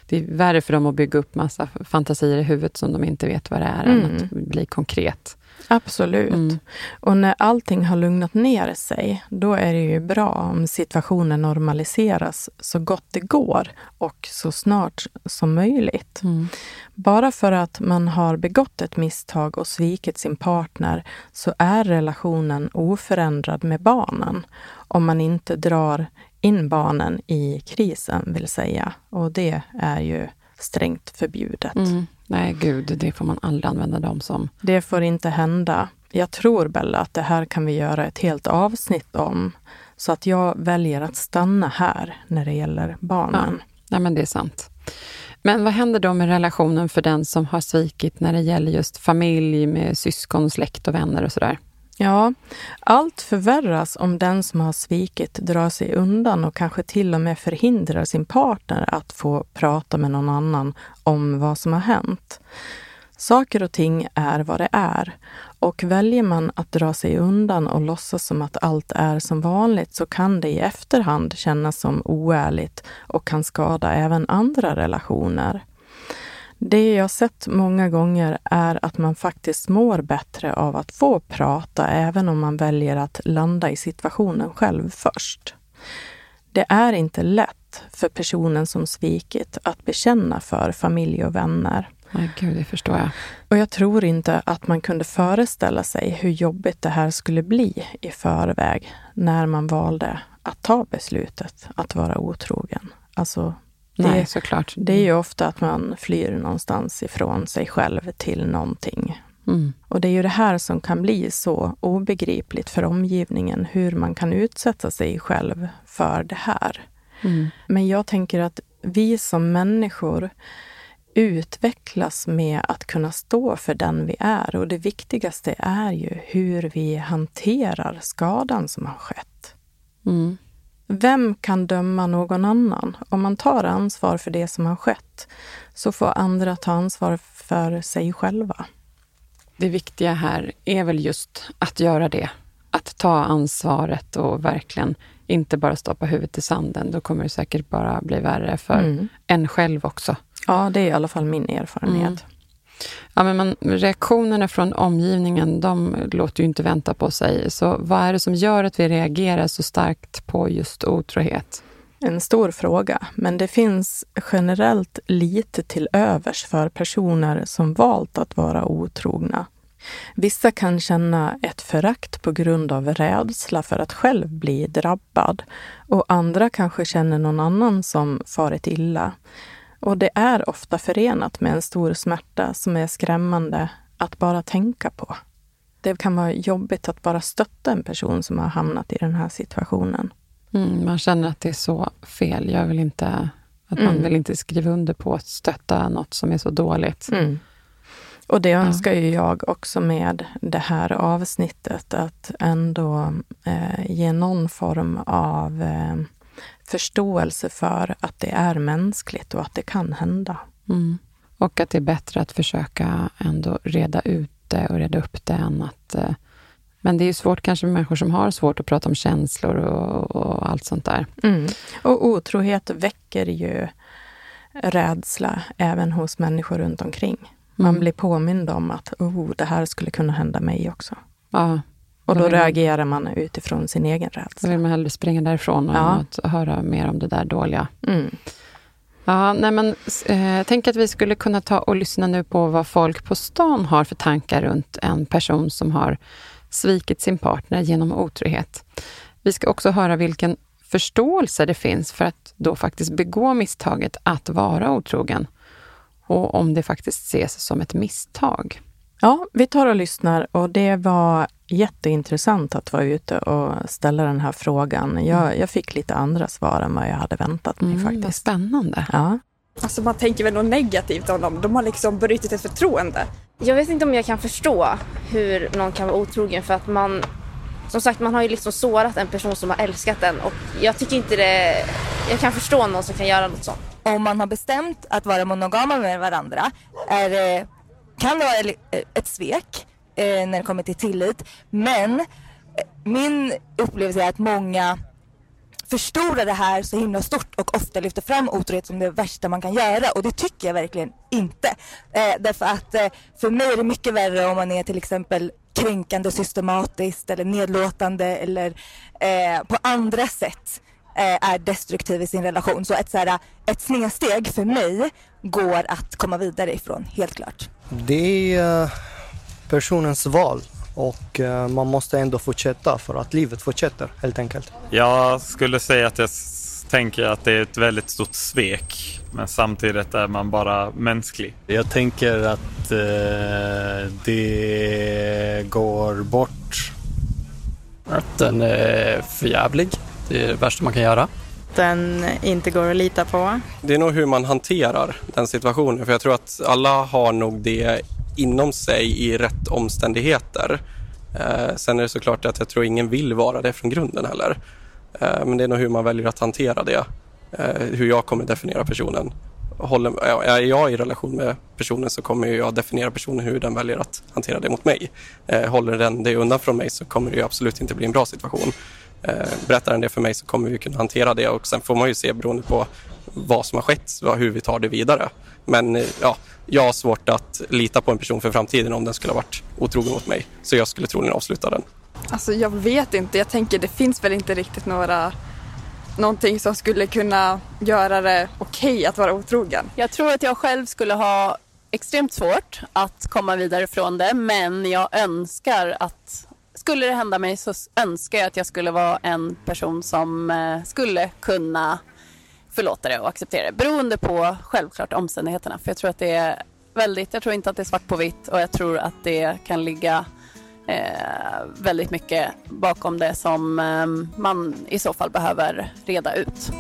Det är värre för dem att bygga upp massa fantasier i huvudet som de inte vet vad det är, än Mm. att bli konkret. Absolut. Mm. Och när allting har lugnat ner sig, då är det ju bra om situationen normaliseras så gott det går och så snart som möjligt. Mm. Bara för att man har begått ett misstag och svikit sin partner så är relationen oförändrad med barnen. Om man inte drar in barnen i krisen, vill säga. Och det är ju strängt förbjudet. Mm. Nej, gud, det får man aldrig använda dem som. Det får inte hända. Jag tror, Bella, att det här kan vi göra ett helt avsnitt om. Så att jag väljer att stanna här när det gäller barnen. Nej, men det är sant. Men vad händer då med relationen för den som har svikit när det gäller just familj med syskon, släkt och vänner och sådär? Ja, allt förvärras om den som har svikit drar sig undan och kanske till och med förhindrar sin partner att få prata med någon annan om vad som har hänt. Saker och ting är vad det är och väljer man att dra sig undan och låtsas som att allt är som vanligt så kan det i efterhand kännas som oärligt och kan skada även andra relationer. Det jag sett många gånger är att man faktiskt mår bättre av att få prata även om man väljer att landa i situationen själv först. Det är inte lätt för personen som svikit att bekänna för familj och vänner. Nej, gud, det förstår jag. Och jag tror inte att man kunde föreställa sig hur jobbigt det här skulle bli i förväg när man valde att ta beslutet att vara otrogen. Alltså, det, Nej, såklart. det är ju ofta att man flyr någonstans ifrån sig själv till någonting. Mm. Och det är ju det här som kan bli så obegripligt för omgivningen, hur man kan utsätta sig själv för det här. Mm. Men jag tänker att vi som människor utvecklas med att kunna stå för den vi är. Och det viktigaste är ju hur vi hanterar skadan som har skett. Mm. Vem kan döma någon annan? Om man tar ansvar för det som har skett så får andra ta ansvar för sig själva. Det viktiga här är väl just att göra det. Att ta ansvaret och verkligen inte bara stoppa huvudet i sanden. Då kommer det säkert bara bli värre för Mm. en själv också. Ja, det är i alla fall min erfarenhet. Mm. Ja, men man, reaktionerna från omgivningen, de låter ju inte vänta på sig. Så vad är det som gör att vi reagerar så starkt på just otrohet? En stor fråga, men det finns generellt lite till övers för personer som valt att vara otrogna. Vissa kan känna ett förakt på grund av rädsla för att själv bli drabbad och andra kanske känner någon annan som farit illa. Och det är ofta förenat med en stor smärta som är skrämmande att bara tänka på. Det kan vara jobbigt att bara stötta en person som har hamnat i den här situationen. Mm, man känner att det är så fel. Jag vill inte, att man Mm. vill inte skriva under på att stötta något som är så dåligt. Mm. Och det önskar ju jag också med det här avsnittet, att ändå eh, ge någon form av eh, förståelse för att det är mänskligt och att det kan hända. Mm. Och att det är bättre att försöka ändå reda ut det och reda upp det än att... Eh, men det är ju svårt kanske med människor som har svårt att prata om känslor och, och allt sånt där. Mm. Och otrohet väcker ju rädsla även hos människor runt omkring. Man Mm. blir påmind om att oh, det här skulle kunna hända mig också. Ja, Och Då då reagerar man utifrån sin egen då rädsla. vill man hellre springa därifrån och Ja. att höra mer om det där dåliga. Mm. Ja, nej men, eh, tänker att vi skulle kunna ta och lyssna nu på vad folk på stan har för tankar runt en person som har svikit sin partner genom otrohet. Vi ska också höra vilken förståelse det finns för att då faktiskt begå misstaget att vara otrogen. Och om det faktiskt ses som ett misstag. Ja, vi tar och lyssnar och det var jätteintressant att vara ute och ställa den här frågan. Jag, Mm. jag fick lite andra svar än vad jag hade väntat mig Mm, vad faktiskt. spännande. Ja. Alltså man tänker väl något negativt om dem. De har liksom brutit ett förtroende. Jag vet inte om jag kan förstå hur någon kan vara otrogen för att man som sagt man har ju liksom sårat en person som har älskat en och jag tycker inte det jag kan förstå någon som kan göra något sånt. om man har bestämt att vara monogama med varandra är, kan det vara ett- ett svek eh, när det kommer till tillit. Men eh, min upplevelse är att många förstorar det här så himla stort och ofta lyfter fram otrohet som det värsta man kan göra och det tycker jag verkligen inte. Eh, därför att eh, för mig är det mycket värre om man är till exempel kränkande systematiskt eller nedlåtande eller eh, på andra sätt eh, är destruktiv i sin relation. Så ett, så här, ett snedsteg för mig går att komma vidare ifrån, helt klart. Det är personens val och eh, man måste ändå fortsätta för att livet fortsätter helt enkelt. Jag skulle säga att jag tänker att det är ett väldigt stort svek. Men samtidigt är man bara mänsklig. Jag tänker att eh, det går bort. Att den är förjävlig. Det är det värsta man kan göra. Den inte går att lita på. Det är nog hur man hanterar den situationen. För jag tror att alla har nog det inom sig i rätt omständigheter. Eh, sen är det såklart att jag tror ingen vill vara det från grunden heller. Eh, men det är nog hur man väljer att hantera det. Eh, hur jag kommer definiera personen. Håller, är jag i relation med personen så kommer jag definiera personen hur den väljer att hantera det mot mig. Eh, håller den det undan från mig så kommer det ju absolut inte bli en bra situation. Eh, berättar den det för mig så kommer vi kunna hantera det och sen får man ju se beroende på vad som har skett, hur vi tar det vidare. Men eh, ja, jag har svårt att lita på en person för framtiden om den skulle ha varit otrogen mot mig. Så jag skulle troligen avsluta den. Alltså jag vet inte. Jag tänker det finns väl inte riktigt några någonting som skulle kunna göra det okej att vara otrogen. Jag tror att jag själv skulle ha extremt svårt att komma vidare från det men jag önskar att skulle det hända mig så önskar jag att jag skulle vara en person som eh, skulle kunna förlåta det och acceptera det beroende på självklart omständigheterna för jag tror att det är väldigt, jag tror inte att det är svart på vitt och jag tror att det kan ligga eh, väldigt mycket bakom det som eh, man i så fall behöver reda ut.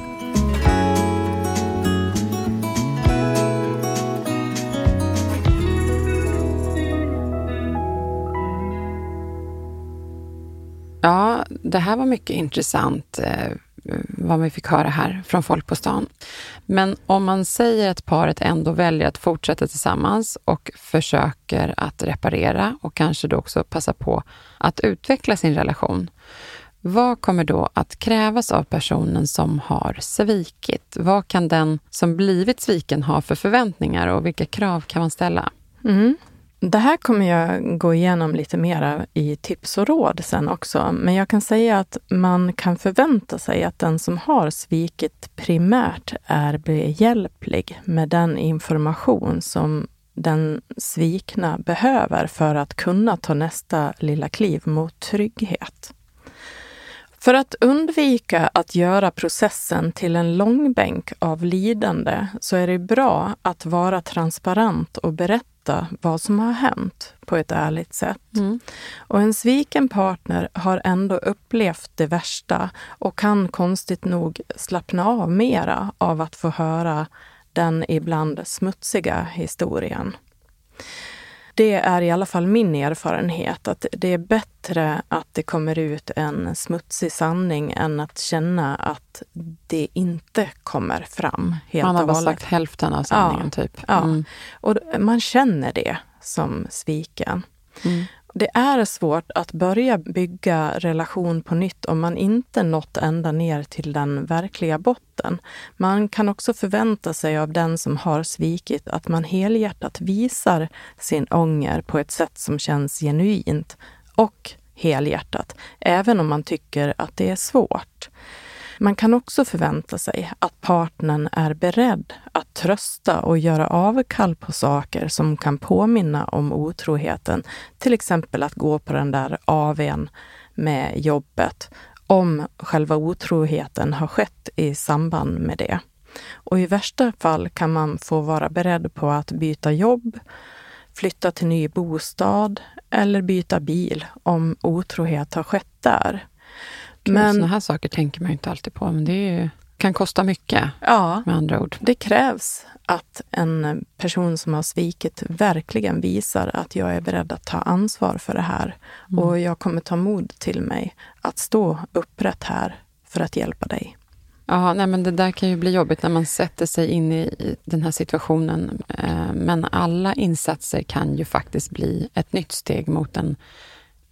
Ja, det här var mycket intressant eh, Eh, vad vi fick höra här från folk på stan. Men om man säger att paret ändå väljer att fortsätta tillsammans och försöker att reparera och kanske då också passa på att utveckla sin relation. Vad kommer då att krävas av personen som har svikit? Vad kan den som blivit sviken ha för förväntningar och vilka krav kan man ställa? Mm. Det här kommer jag gå igenom lite mera i tips och råd sen också. Men jag kan säga att man kan förvänta sig att den som har svikit primärt är behjälplig med den information som den svikna behöver för att kunna ta nästa lilla kliv mot trygghet. För att undvika att göra processen till en långbänk av lidande så är det bra att vara transparent och berätta vad som har hänt på ett ärligt sätt. Och en sviken partner har ändå upplevt det värsta och kan konstigt nog slappna av mera av att få höra den ibland smutsiga historien. Det är i alla fall min erfarenhet att det är bättre att det kommer ut en smutsig sanning än att känna att det inte kommer fram helt Man har bara sagt hälften av sanningen typ. Ja, Mm. och man känner det som sviken. Mm. Det är svårt att börja bygga relation på nytt om man inte nått ända ner till den verkliga botten. Man kan också förvänta sig av den som har svikit att man helhjärtat visar sin ånger på ett sätt som känns genuint och helhjärtat, även om man tycker att det är svårt. Man kan också förvänta sig att partnern är beredd att trösta och göra avkall på saker som kan påminna om otroheten. Till exempel att gå på den där AWn med jobbet om själva otroheten har skett i samband med det. Och i värsta fall kan man få vara beredd på att byta jobb, flytta till ny bostad eller byta bil om otrohet har skett där. Men sådana här saker tänker man inte alltid på, men det ju, kan kosta mycket ja, med andra ord. Det krävs att en person som har svikit verkligen visar att jag är beredd att ta ansvar för det här. Mm. Och jag kommer ta mod till mig att stå upprätt här för att hjälpa dig. Ja, nej, men det där kan ju bli jobbigt när man sätter sig in i den här situationen. Eh, men alla insatser kan ju faktiskt bli ett nytt steg mot en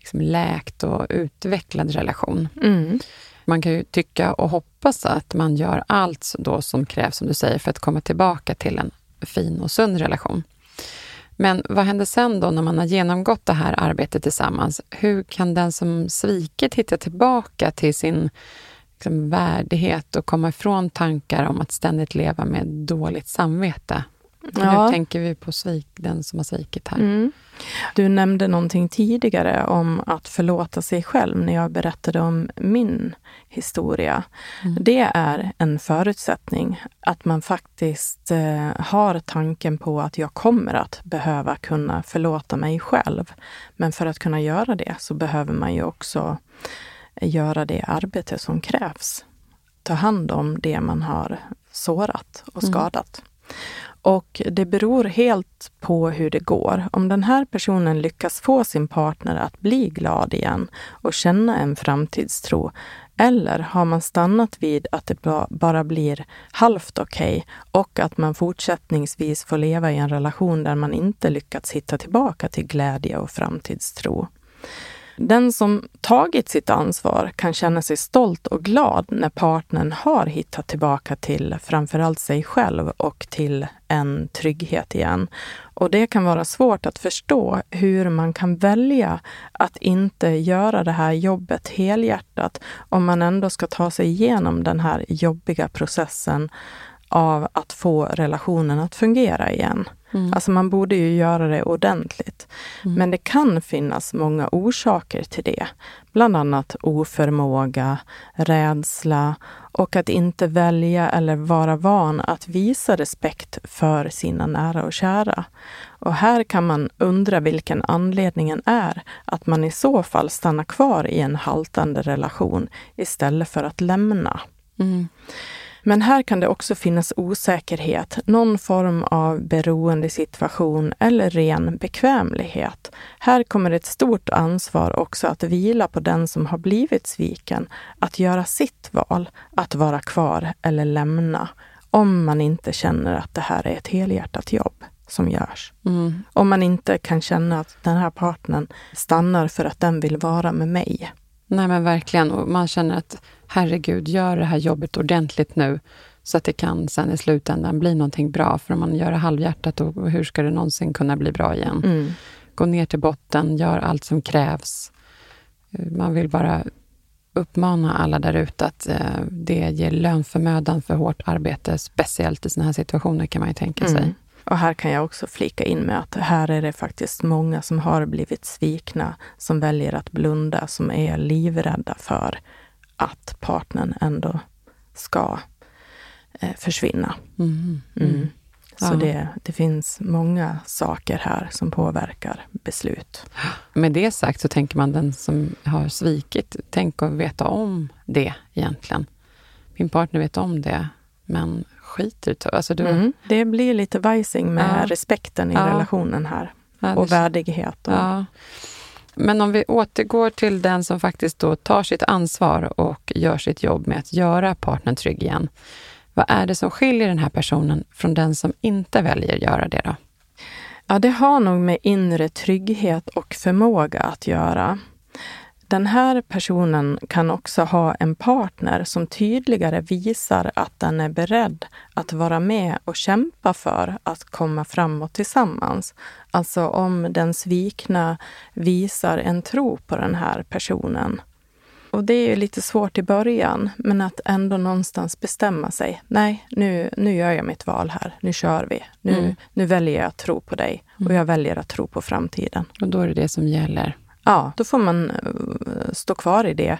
liksom läkt och utvecklad relation. Mm. Man kan ju tycka och hoppas att man gör allt då som krävs, som du säger, för att komma tillbaka till en fin och sund relation. Men vad händer sen då när man har genomgått det här arbetet tillsammans? Hur kan den som svikit hitta tillbaka till sin liksom, värdighet och komma ifrån tankar om att ständigt leva med dåligt samvete? Ja. Hur tänker vi på svik, den som har svikit här? Mm. Du nämnde någonting tidigare om att förlåta sig själv när jag berättade om min historia. Mm. Det är en förutsättning att man faktiskt eh, har tanken på att jag kommer att behöva kunna förlåta mig själv. Men för att kunna göra det så behöver man ju också göra det arbete som krävs. Ta hand om det man har sårat och mm. skadat. Mm. Och det beror helt på hur det går. Om den här personen lyckas få sin partner att bli glad igen och känna en framtidstro, eller har man stannat vid att det bara blir halvt okej okay och att man fortsättningsvis får leva i en relation där man inte lyckats hitta tillbaka till glädje och framtidstro. Den som tagit sitt ansvar kan känna sig stolt och glad när partnern har hittat tillbaka till framförallt sig själv och till en trygghet igen. Och det kan vara svårt att förstå hur man kan välja att inte göra det här jobbet helhjärtat om man ändå ska ta sig igenom den här jobbiga processen av att få relationen att fungera igen. Mm. Alltså man borde ju göra det ordentligt. Mm. Men det kan finnas många orsaker till det. Bland annat oförmåga, rädsla och att inte välja eller vara van att visa respekt för sina nära och kära. Och här kan man undra vilken anledningen är att man i så fall stannar kvar i en haltande relation istället för att lämna. Mm. Men här kan det också finnas osäkerhet, någon form av beroendesituation eller ren bekvämlighet. Här kommer ett stort ansvar också att vila på den som har blivit sviken, att göra sitt val, att vara kvar eller lämna, om man inte känner att det här är ett helhjärtat jobb som görs. Mm. Om man inte kan känna att den här partnern stannar för att den vill vara med mig. Nej men verkligen, och man känner att herregud, gör det här jobbet ordentligt nu så att det kan sen i slutändan bli någonting bra. För om man gör det halvhjärtat, och hur ska det någonsin kunna bli bra igen? Mm. Gå ner till botten, gör allt som krävs. Eh, man vill bara uppmana alla där ute att eh, det ger lön för mödan för hårt arbete, speciellt i sådana här situationer kan man ju tänka sig. Mm. Och här kan jag också flika in med att här är det faktiskt många som har blivit svikna, som väljer att blunda, som är livrädda för att partnern ändå ska eh, försvinna. Mm. Mm. Så det, det finns många saker här som påverkar beslut. Med det sagt så tänker man den som har svikit, tänk att veta om det egentligen. Min partner vet om det, men skiter alltså du... Mm. Det blir lite vajsing med ja. respekten i ja. relationen här. och värdighet. Och... Men om vi återgår till den som faktiskt då tar sitt ansvar och gör sitt jobb med att göra partnern trygg igen. Vad är det som skiljer den här personen från den som inte väljer att göra det då? Ja, det har nog med inre trygghet och förmåga att göra. Den här personen kan också ha en partner som tydligare visar att den är beredd att vara med och kämpa för att komma framåt tillsammans. Alltså om den svikna visar en tro på den här personen. Och det är ju lite svårt i början, men att ändå någonstans bestämma sig. Nej, nu, nu gör jag mitt val här. Nu kör vi. Nu, mm. nu väljer jag att tro på dig och mm. jag väljer att tro på framtiden. Och då är det det som gäller? Ja, då får man eh, stå kvar i det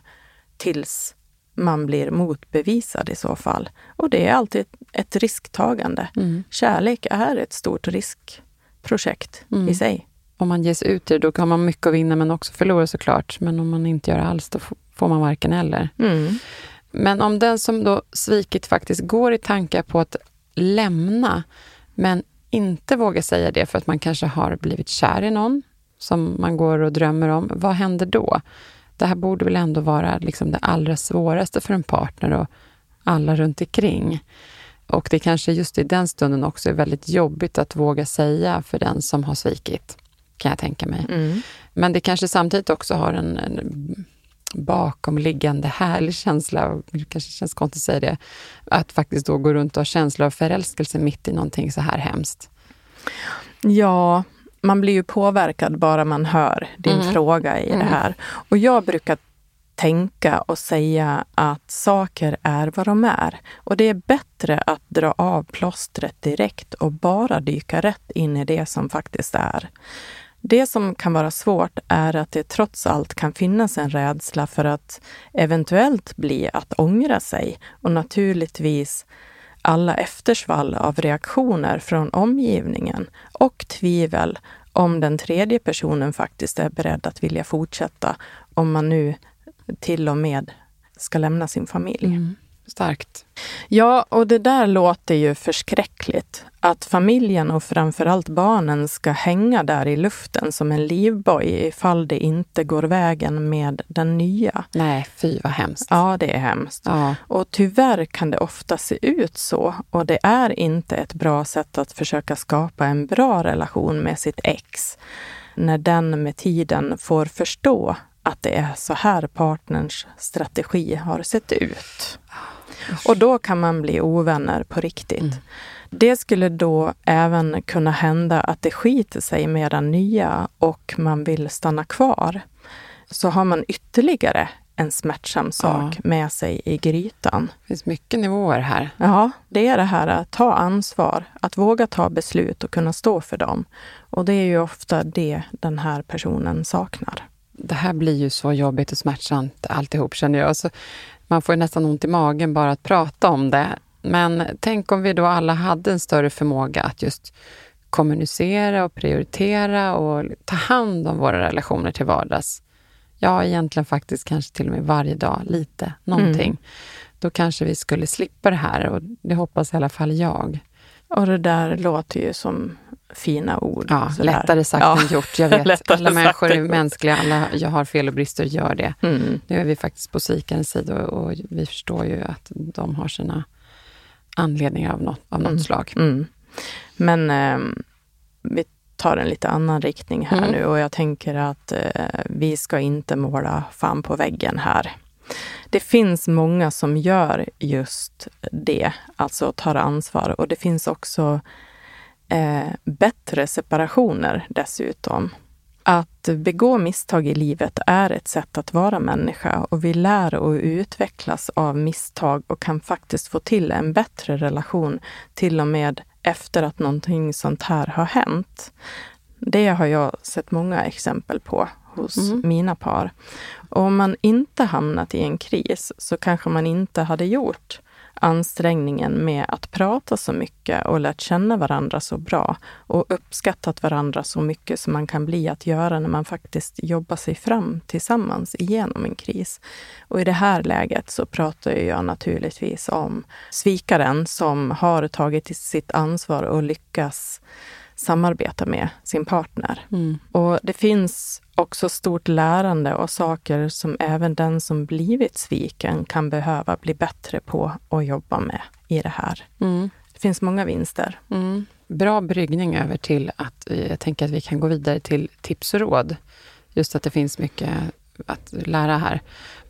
tills man blir motbevisad i så fall. Och det är alltid ett risktagande. Mm. Kärlek är ett stort risk, projekt Mm. i sig. Om man ger sig ut i det, då kan man mycket att vinna men också förlora såklart. Men om man inte gör det alls, då får man varken eller. Mm. Men om den som då svikit faktiskt går i tankar på att lämna, men inte vågar säga det för att man kanske har blivit kär i någon som man går och drömmer om, vad händer då? Det här borde väl ändå vara liksom det allra svåraste för en partner och alla runt omkring. Och det kanske just i den stunden också är väldigt jobbigt att våga säga för den som har svikit, kan jag tänka mig. Mm. Men det kanske samtidigt också har en, en bakomliggande härlig känsla, det kanske känns konstigt att säga det, att faktiskt då gå runt och ha känsla av förälskelse mitt i någonting så här hemskt. Ja, man blir ju påverkad bara man hör din Mm. fråga i det Mm. här. Och jag brukar tänka och säga att saker är vad de är. Och det är bättre att dra av plåstret direkt och bara dyka rätt in i det som faktiskt är. Det som kan vara svårt är att det trots allt kan finnas en rädsla för att eventuellt bli att ångra sig och naturligtvis alla eftersvall av reaktioner från omgivningen och tvivel om den tredje personen faktiskt är beredd att vilja fortsätta om man nu till och med ska lämna sin familj. Mm. Starkt. Ja, och det där låter ju förskräckligt. Att familjen och framförallt barnen ska hänga där i luften som en livboj ifall det inte går vägen med den nya. Nej, fy vad hemskt. Ja, det är hemskt. Ja. Och tyvärr kan det ofta se ut så. Och det är inte ett bra sätt att försöka skapa en bra relation med sitt ex. När den med tiden får förstå att det är så här partners strategi har sett ut. Och då kan man bli ovänner på riktigt. Det skulle då även kunna hända att det skiter sig med den nya och man vill stanna kvar. Så har man ytterligare en smärtsam sak med sig i grytan. Det finns mycket nivåer här. Ja, det är det här att ta ansvar, att våga ta beslut och kunna stå för dem. Och det är ju ofta det den här personen saknar. Det här blir ju så jobbigt och smärtsamt alltihop känner jag. Så man får ju nästan ont i magen bara att prata om det. Men tänk om vi då alla hade en större förmåga att just kommunicera och prioritera och ta hand om våra relationer till vardags. Ja, egentligen faktiskt kanske till och med varje dag, lite, någonting. Mm. Då kanske vi skulle slippa det här och det hoppas i alla fall jag. Och det där låter ju som fina ord. Ja, lättare sagt Ja, än gjort. Jag vet, alla människor än är mänskliga, alla jag har fel och brister gör det. Mm. Nu är vi faktiskt på sikarens sida och, och vi förstår ju att de har sina anledningar av något, av något Mm. slag. Mm. Men ehm, vi tar en lite annan riktning här Mm. nu och jag tänker att eh, vi ska inte måla fan på väggen här. Det finns många som gör just det, alltså tar ansvar och det finns också eh, bättre separationer dessutom. Att begå misstag i livet är ett sätt att vara människa och vi lär och utvecklas av misstag och kan faktiskt få till en bättre relation till och med efter att någonting sånt här har hänt. Det har jag sett många exempel på hos Mm. mina par. Och om man inte hamnat i en kris så kanske man inte hade gjort ansträngningen med att prata så mycket och lärt känna varandra så bra och uppskattat varandra så mycket som man kan bli att göra när man faktiskt jobbar sig fram tillsammans igenom en kris. Och i det här läget så pratar jag naturligtvis om svikaren som har tagit sitt ansvar och lyckas samarbeta med sin partner. Mm. Och det finns också stort lärande och saker som även den som blivit sviken kan behöva bli bättre på att jobba med i det här. Mm. Det finns många vinster. Mm. Bra bryggning över till att eh, jag tänker att vi kan gå vidare till tips och råd. Just att det finns mycket att lära här.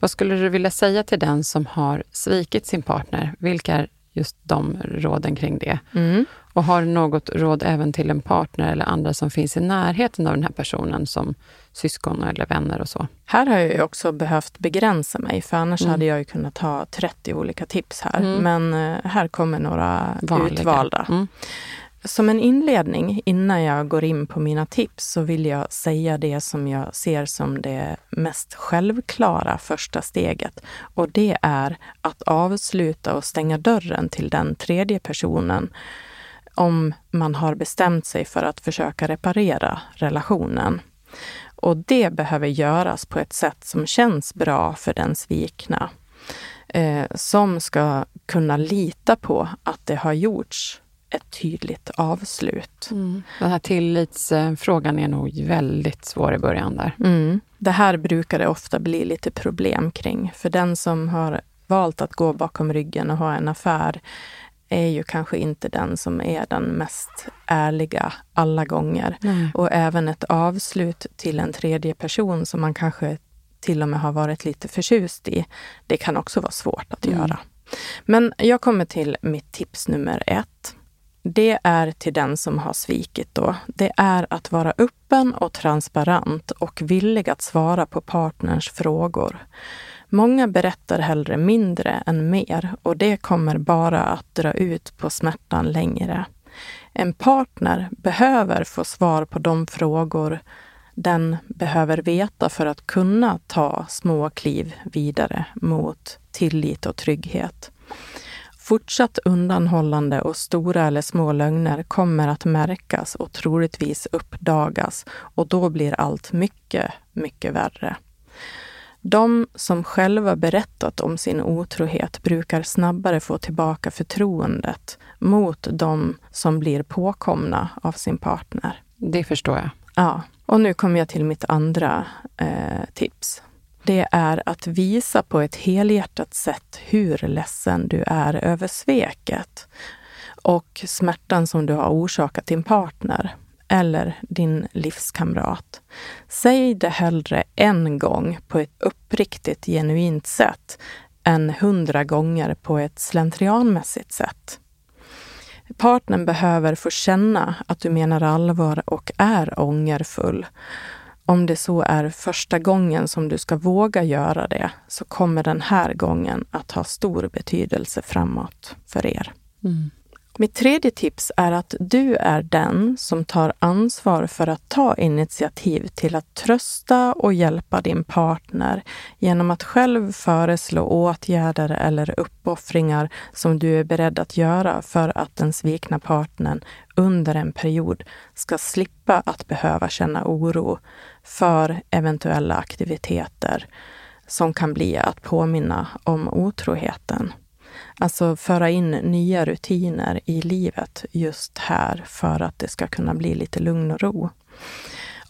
Vad skulle du vilja säga till den som har svikit sin partner? Vilka just de råden kring det? Mm. Och har du något råd även till en partner eller andra som finns i närheten av den här personen som syskon eller vänner och så? Här har jag ju också behövt begränsa mig, för annars Mm. hade jag ju kunnat ha 30 olika tips här. Mm. Men eh, här kommer några Vanliga. utvalda. Som en inledning, innan jag går in på mina tips, så vill jag säga det som jag ser som det mest självklara första steget. Och det är att avsluta och stänga dörren till den tredje personen om man har bestämt sig för att försöka reparera relationen. Och det behöver göras på ett sätt som känns bra för den svikna. Eh, som ska kunna lita på att det har gjorts ett tydligt avslut. Mm. Den här tillitsfrågan är nog väldigt svår i början där. Mm. Det här brukar det ofta bli lite problem kring. För den som har valt att gå bakom ryggen och ha en affär är ju kanske inte den som är den mest ärliga alla gånger. Nej. Och även ett avslut till en tredje person som man kanske till och med har varit lite förtjust i, det kan också vara svårt att Mm. göra. Men jag kommer till mitt tips nummer ett. Det är till den som har svikit då. Det är att vara öppen och transparent och villig att svara på partners frågor. Många berättar hellre mindre än mer och det kommer bara att dra ut på smärtan längre. En partner behöver få svar på de frågor den behöver veta för att kunna ta små kliv vidare mot tillit och trygghet. Fortsatt undanhållande och stora eller små lögner kommer att märkas och troligtvis uppdagas och då blir allt mycket, mycket värre. De som själva berättat om sin otrohet brukar snabbare få tillbaka förtroendet mot de som blir påkomna av sin partner. Det förstår jag. Ja, och nu kommer jag till mitt andra eh, tips. Det är att visa på ett helhjärtat sätt hur ledsen du är över sveket och smärtan som du har orsakat din partner eller din livskamrat. Säg det hellre en gång på ett uppriktigt, genuint sätt än hundra gånger på ett slentrianmässigt sätt. Partnern behöver få känna att du menar allvar och är ångerfull. Om det så är första gången som du ska våga göra det så kommer den här gången att ha stor betydelse framåt för er. Mm. Mitt tredje tips är att du är den som tar ansvar för att ta initiativ till att trösta och hjälpa din partner genom att själv föreslå åtgärder eller uppoffringar som du är beredd att göra för att den svikna partnern under en period ska slippa att behöva känna oro för eventuella aktiviteter som kan bli att påminna om otroheten. Alltså föra in nya rutiner i livet just här för att det ska kunna bli lite lugn och ro.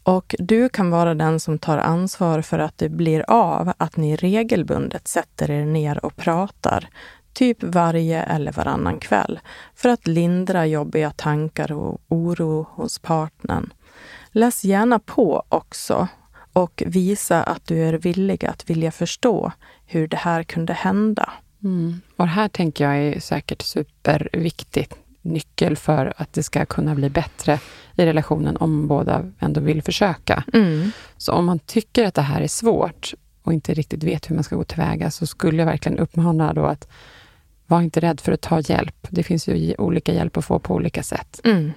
Och du kan vara den som tar ansvar för att det blir av att ni regelbundet sätter er ner och pratar, typ varje eller varannan kväll, för att lindra jobbiga tankar och oro hos partnern. Läs gärna på också och visa att du är villig att vilja förstå hur det här kunde hända. Mm. Och det här tänker jag är säkert superviktigt nyckel för att det ska kunna bli bättre i relationen om båda ändå vill försöka. Mm. Så om man tycker att det här är svårt och inte riktigt vet hur man ska gå tillväga så skulle jag verkligen uppmana då att var inte rädd för att ta hjälp. Det finns ju olika hjälp att få på olika sätt. Mm.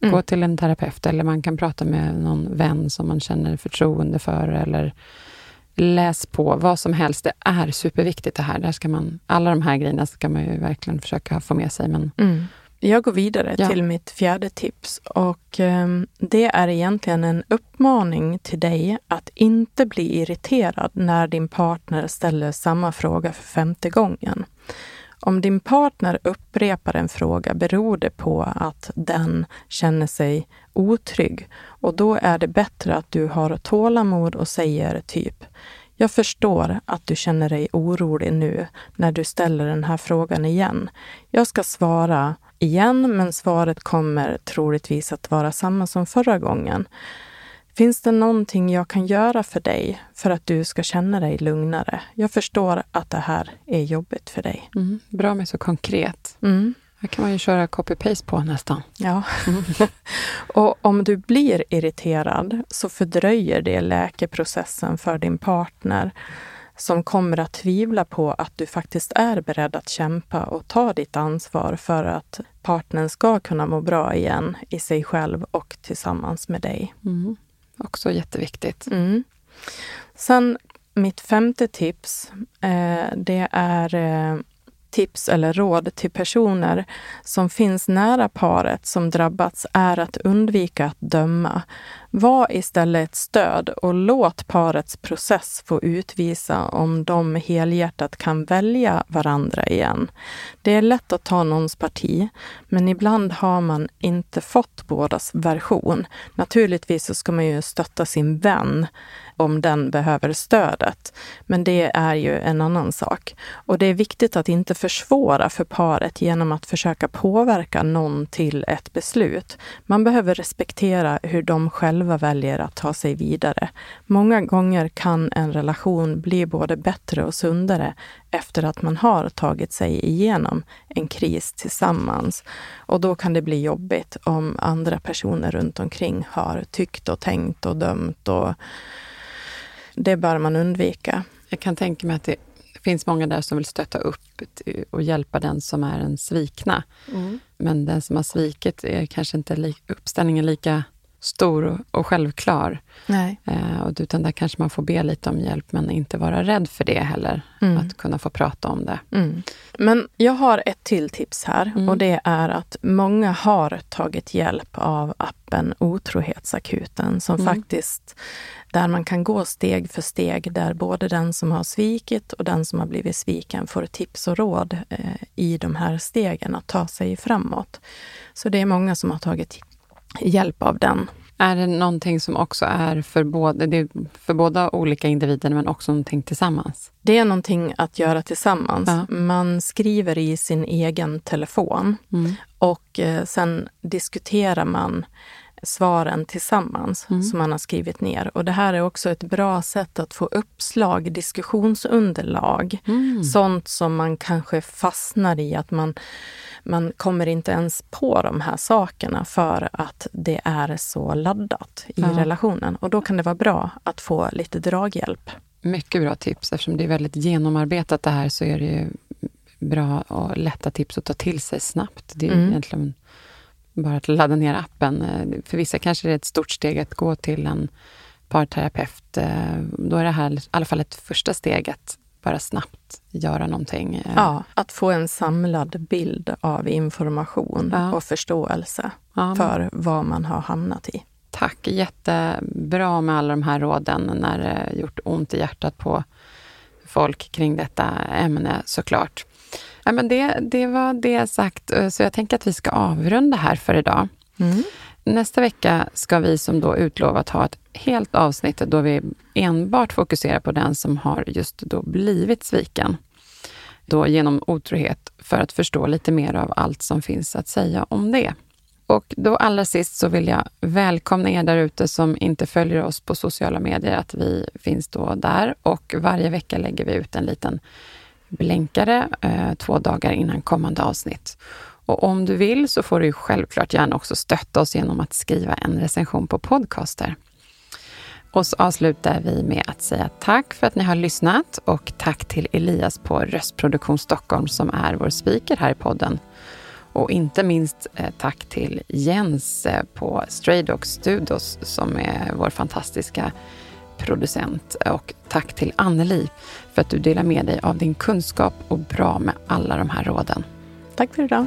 Mm. Gå till en terapeut eller man kan prata med någon vän som man känner förtroende för eller läs på, vad som helst. Det är superviktigt det här. Där ska man, alla de här grejerna ska man ju verkligen försöka få med sig. Men Mm. Jag går vidare Ja. till mitt fjärde tips och ehm, det är egentligen en uppmaning till dig att inte bli irriterad när din partner ställer samma fråga för femte gången. Om din partner upprepar en fråga beror det på att den känner sig otrygg och då är det bättre att du har tålamod och säger typ jag förstår att du känner dig orolig nu när du ställer den här frågan igen. Jag ska svara igen, men svaret kommer troligtvis att vara samma som förra gången. Finns det någonting jag kan göra för dig för att du ska känna dig lugnare? Jag förstår att det här är jobbigt för dig. mm, bra med så konkret. Mm. Här kan man ju köra copy-paste på nästan. Ja. och om du blir irriterad så fördröjer det läkeprocessen för din partner som kommer att tvivla på att du faktiskt är beredd att kämpa och ta ditt ansvar för att partnern ska kunna må bra igen i sig själv och tillsammans med dig. Mm. Också jätteviktigt. Mm. Sen mitt femte tips, eh, det är eh, tips eller råd till personer som finns nära paret som drabbats är att undvika att döma. Var istället ett stöd och låt parets process få utvisa om de helhjärtat kan välja varandra igen. Det är lätt att ta någons parti, men ibland har man inte fått bådas version. Naturligtvis så ska man ju stötta sin vän om den behöver stödet. Men det är ju en annan sak. Och det är viktigt att inte försvåra för paret genom att försöka påverka någon till ett beslut. Man behöver respektera hur de själva väljer att ta sig vidare. Många gånger kan en relation bli både bättre och sundare efter att man har tagit sig igenom en kris tillsammans. Och då kan det bli jobbigt om andra personer runt omkring har tyckt och tänkt och dömt och det bör man undvika. Jag kan tänka mig att det finns många där som vill stötta upp och hjälpa den som är en svikna. Mm. Men den som har svikit är kanske inte li uppställningen lika stor och självklar. Nej. Eh, utan där kanske man får be lite om hjälp, men inte vara rädd för det heller. Mm. Att kunna få prata om det. Mm. Men jag har ett till tips här mm. och det är att många har tagit hjälp av appen Otrohetsakuten som mm. faktiskt där man kan gå steg för steg, där både den som har svikit och den som har blivit sviken får tips och råd eh, i de här stegen att ta sig framåt. Så det är många som har tagit hjälp av den. Är det någonting som också är för båda, det är för båda olika individer, men också någonting tillsammans? Det är någonting att göra tillsammans. Ja. Man skriver i sin egen telefon mm. och eh, sen diskuterar man svaren tillsammans mm. som man har skrivit ner. Och det här är också ett bra sätt att få uppslag, diskussionsunderlag. Mm. Sånt som man kanske fastnar i, att man, man kommer inte ens på de här sakerna för att det är så laddat i ja. relationen. Och då kan det vara bra att få lite draghjälp. Mycket bra tips. Eftersom det är väldigt genomarbetat det här så är det bra och lätta tips att ta till sig snabbt. Det är mm. egentligen bara att ladda ner appen. Eh, för vissa kanske det är ett stort steg att gå till en parterapeut. Eh, då är det här i alla fall ett första steg att bara snabbt göra någonting. Eh. Ja, att få en samlad bild av information ja. och förståelse ja. för vad man har hamnat i. Tack, jättebra med alla de här råden när det gjort ont i hjärtat på folk kring detta ämne såklart. Ja, men det, det var det sagt, eh, så jag tänker att vi ska avrunda här för idag. Mm. Nästa vecka ska vi som då utlovat ha ett helt avsnitt då vi enbart fokuserar på den som har just då blivit sviken. Då genom otrohet, för att förstå lite mer av allt som finns att säga om det. Och då allra sist så vill jag välkomna er där ute som inte följer oss på sociala medier, att vi finns då där och varje vecka lägger vi ut en liten blänkare eh, två dagar innan kommande avsnitt. Och om du vill så får du självklart gärna också stötta oss genom att skriva en recension på Podcaster. Och så avslutar vi med att säga tack för att ni har lyssnat och tack till Elias på Röstproduktion Stockholm som är vår speaker här i podden. Och inte minst eh, tack till Jens eh, på Stray Studios som är vår fantastiska producent. Och tack till Anneli för att du delar med dig av din kunskap och bra med alla de här råden. Tack för idag.